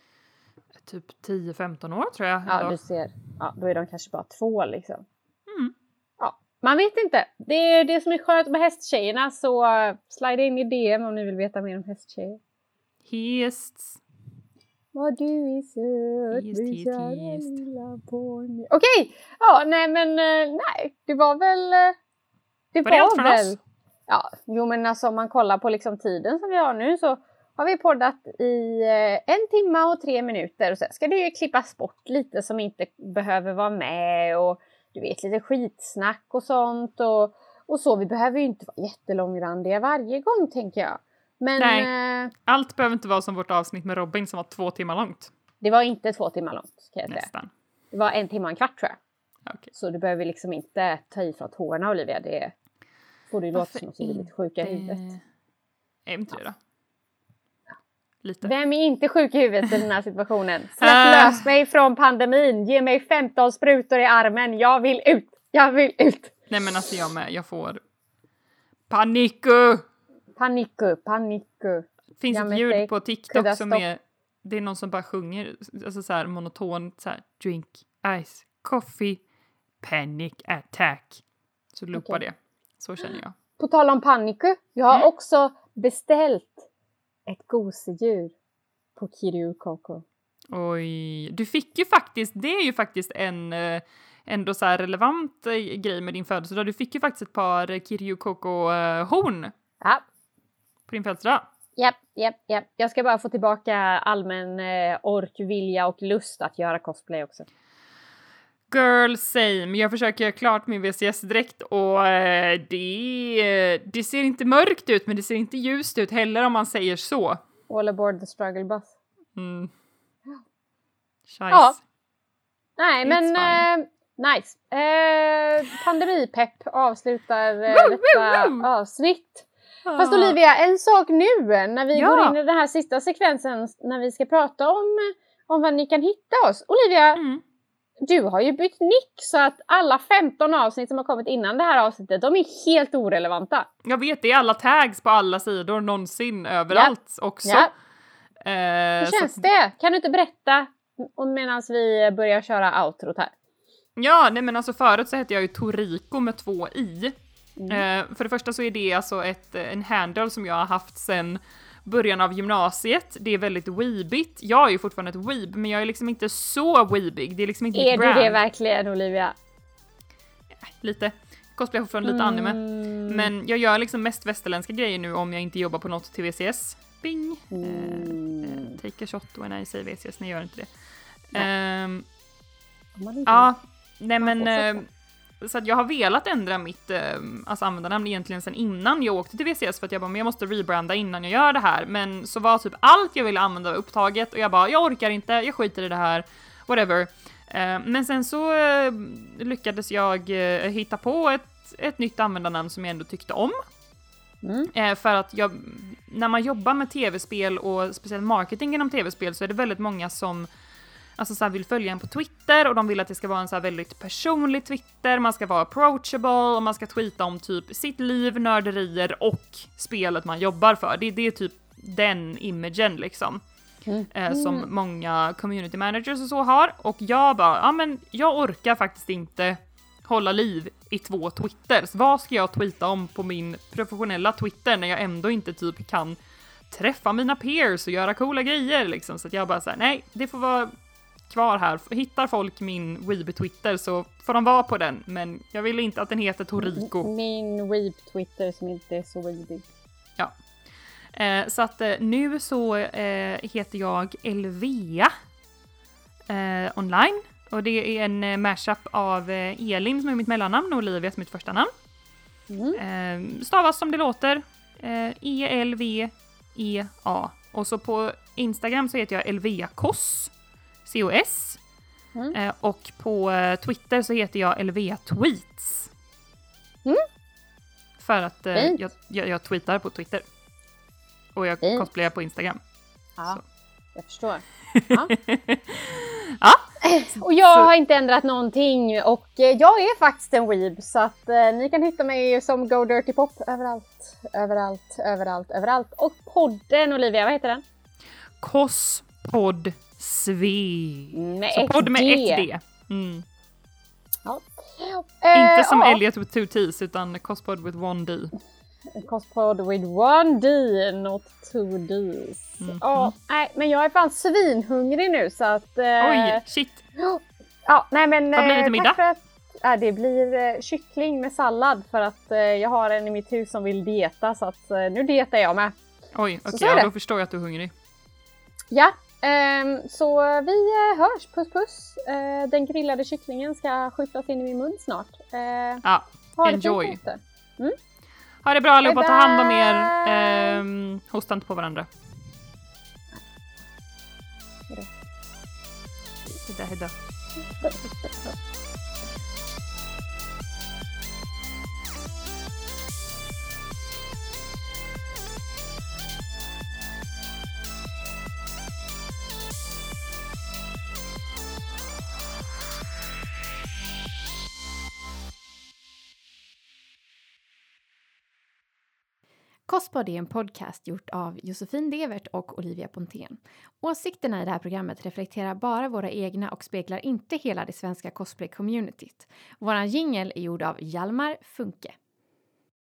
Typ 10-15 år tror jag. Ja, ändå. du ser. Ja, då är de kanske bara två liksom. Man vet inte. Det är det som är skönt med hästtjejerna så slide in i DM om ni vill veta mer om hästtjejer. Hests. Vad du är söt, just. lilla ponny. Okej! Ja, nej men eh, nej, det var väl... eh, Det Var det allt från väl... oss? Ja, jo men alltså om man kollar på liksom tiden som vi har nu så har vi poddat i eh, en timme och tre minuter och sen ska det ju klippas bort lite som inte behöver vara med och du vet lite skitsnack och sånt och, och så. Vi behöver ju inte vara jättelångrandiga varje gång tänker jag. Men eh, Allt behöver inte vara som vårt avsnitt med Robin som var två timmar långt. det var inte två timmar långt kan jag säga. Nästan. Det var en timme och en kvart tror jag. Okej. Så du behöver liksom inte ta i från tårna Olivia. Det får du låta Varför som att du är lite sjuka i huvudet. Är inte det då? Lite. Vem är inte sjuk i huvudet i den här situationen? Släpp Ah. lös mig från pandemin. Ge mig 15 sprutor i armen. Jag vill ut. Jag vill ut. Nej men alltså jag med, jag får paniku! Paniku, paniku. finns Ja, ett ljud det- på TikTok som är, det är någon som bara sjunger, alltså så här monotont så här, drink, ice, coffee, panic attack. Så loopar Okej. det. Så känner jag. På tal om paniku. Jag har Mm. också beställt ett gosedjur på Kiryu Koko. Oj, du fick ju faktiskt, det är ju faktiskt en eh, ändå så relevant eh, grej med din födelsedag. Du fick ju faktiskt ett par Kiryu Koko eh, horn Ja, på din födelsedag. japp, japp, japp. Jag ska bara få tillbaka allmän eh, ork, vilja och lust att göra cosplay också. Girl same. Jag försöker göra klart min VCS-dräkt och eh, det, det ser inte mörkt ut men det ser inte ljust ut heller om man säger så. All aboard the struggle bus. Mm. Ja. Nej, It's men eh, nice. Eh, pandemipepp avslutar eh, detta avsnitt. Fast Olivia, en sak nu när vi Ja. går in i den här sista sekvensen när vi ska prata om, om var ni kan hitta oss. Olivia, Mm. Du har ju bytt nick så att alla 15 avsnitt som har kommit innan det här avsnittet, de är helt orelevanta. Jag vet, det är alla tags på alla sidor någonsin överallt också. Ja. Eh, Hur så känns att- det? Kan du inte berätta medan vi börjar köra outrot här? Ja, nej men alltså förut så hette jag ju Toriko med två i. Mm. Eh, för det första så är det alltså ett, en handle som jag har haft sedan början av gymnasiet. Det är väldigt weebigt. Jag är ju fortfarande ett weeb, men jag är liksom inte så weebig. Det är liksom inte Är du det verkligen Olivia? Lite. Cosplay fortfarande lite anime. Mm. Men jag gör liksom mest västerländska grejer nu om jag inte jobbar på något till VCS. Bing! Mm. Eh, take a shot when I say VCS, nej jag gör inte det. Nej. Inte- Ja, nej men... så att jag har velat ändra mitt eh, alltså användarnamn egentligen sedan innan jag åkte till VCS för att jag bara, men jag måste rebranda innan jag gör det här. Men så var typ allt jag ville använda upptaget och jag bara, jag orkar inte, jag skiter i det här, whatever. Eh, men sen så eh, lyckades jag eh, hitta på ett, ett nytt användarnamn som jag ändå tyckte om. Mm. Eh, för att jag, när man jobbar med tv-spel och speciellt marketing inom tv-spel så är det väldigt många som alltså, så här, vill följa en på Twitter och de vill att det ska vara en så här, väldigt personlig Twitter, man ska vara approachable och man ska tweeta om typ sitt liv, nörderier och spelet man jobbar för. Det, det är typ den imagen liksom. Mm. Eh, som många community managers och så har. Och jag bara, ja men jag orkar faktiskt inte hålla liv i två twitters. Vad ska jag tweeta om på min professionella Twitter när jag ändå inte typ kan träffa mina peers och göra coola grejer liksom. Så att jag bara säger nej, det får vara kvar här. Hittar folk min Weeb-Twitter så får de vara på den, men jag vill inte att den heter Toriko. Min weep Twitter som inte är så weebig. Ja. Eh, så att eh, nu så eh, heter jag Elvea eh, online. Och det är en eh, mashup av eh, Elin som är mitt mellannamn och Olivia som är mitt första namn. Mm. Stavas som det låter. E-L-V-E-A. Och så på Instagram så heter jag Elvea Koss. C-O-S. Mm. Eh, och på eh, Twitter så heter jag Elvea Tweets. Mm. För att eh, jag, jag, jag tweetar på Twitter. Och jag Fint. cosplayar på Instagram. Ja, Så. jag förstår. Ja. Ja, Och jag har inte ändrat någonting och jag är faktiskt en weeb så att eh, ni kan hitta mig som Go Dirty Pop överallt, överallt, överallt, överallt. Och podden Olivia, vad heter den? Kosspodd Sve. Med Så podd med ett D. Mm. Ja. Inte som ja. Elliot with two T's utan Cospod with one D. Cospod with one D, not two Ds. Mhm. Ja, nej, men jag är fan svinhungrig nu så att... eh, Oj, shit. Ja, nej men... Vad blir det eh, till middag? tack för att, ja, det blir eh, kyckling med sallad för att eh, jag har en i mitt hus som vill dieta så att eh, nu dietar jag med. Oj, okej, är ja, då förstår jag att du är hungrig. Ja, så vi eh, hörs. Puss puss. Eh, den grillade kycklingen ska skyfflas in i min mun snart. Eh, Ja, ha det Enjoy. fint ute. ha det bra allihopa, ta hand om er. Ehm, hosta inte på varandra. Hejdå. Hejdå, hejdå. Kostpodd är en podcast gjort av Josefin Devert och Olivia Pontén. Åsikterna i det här programmet reflekterar bara våra egna och speglar inte hela det svenska cosplay-communityt. Våran jingel är gjord av Hjalmar Funke.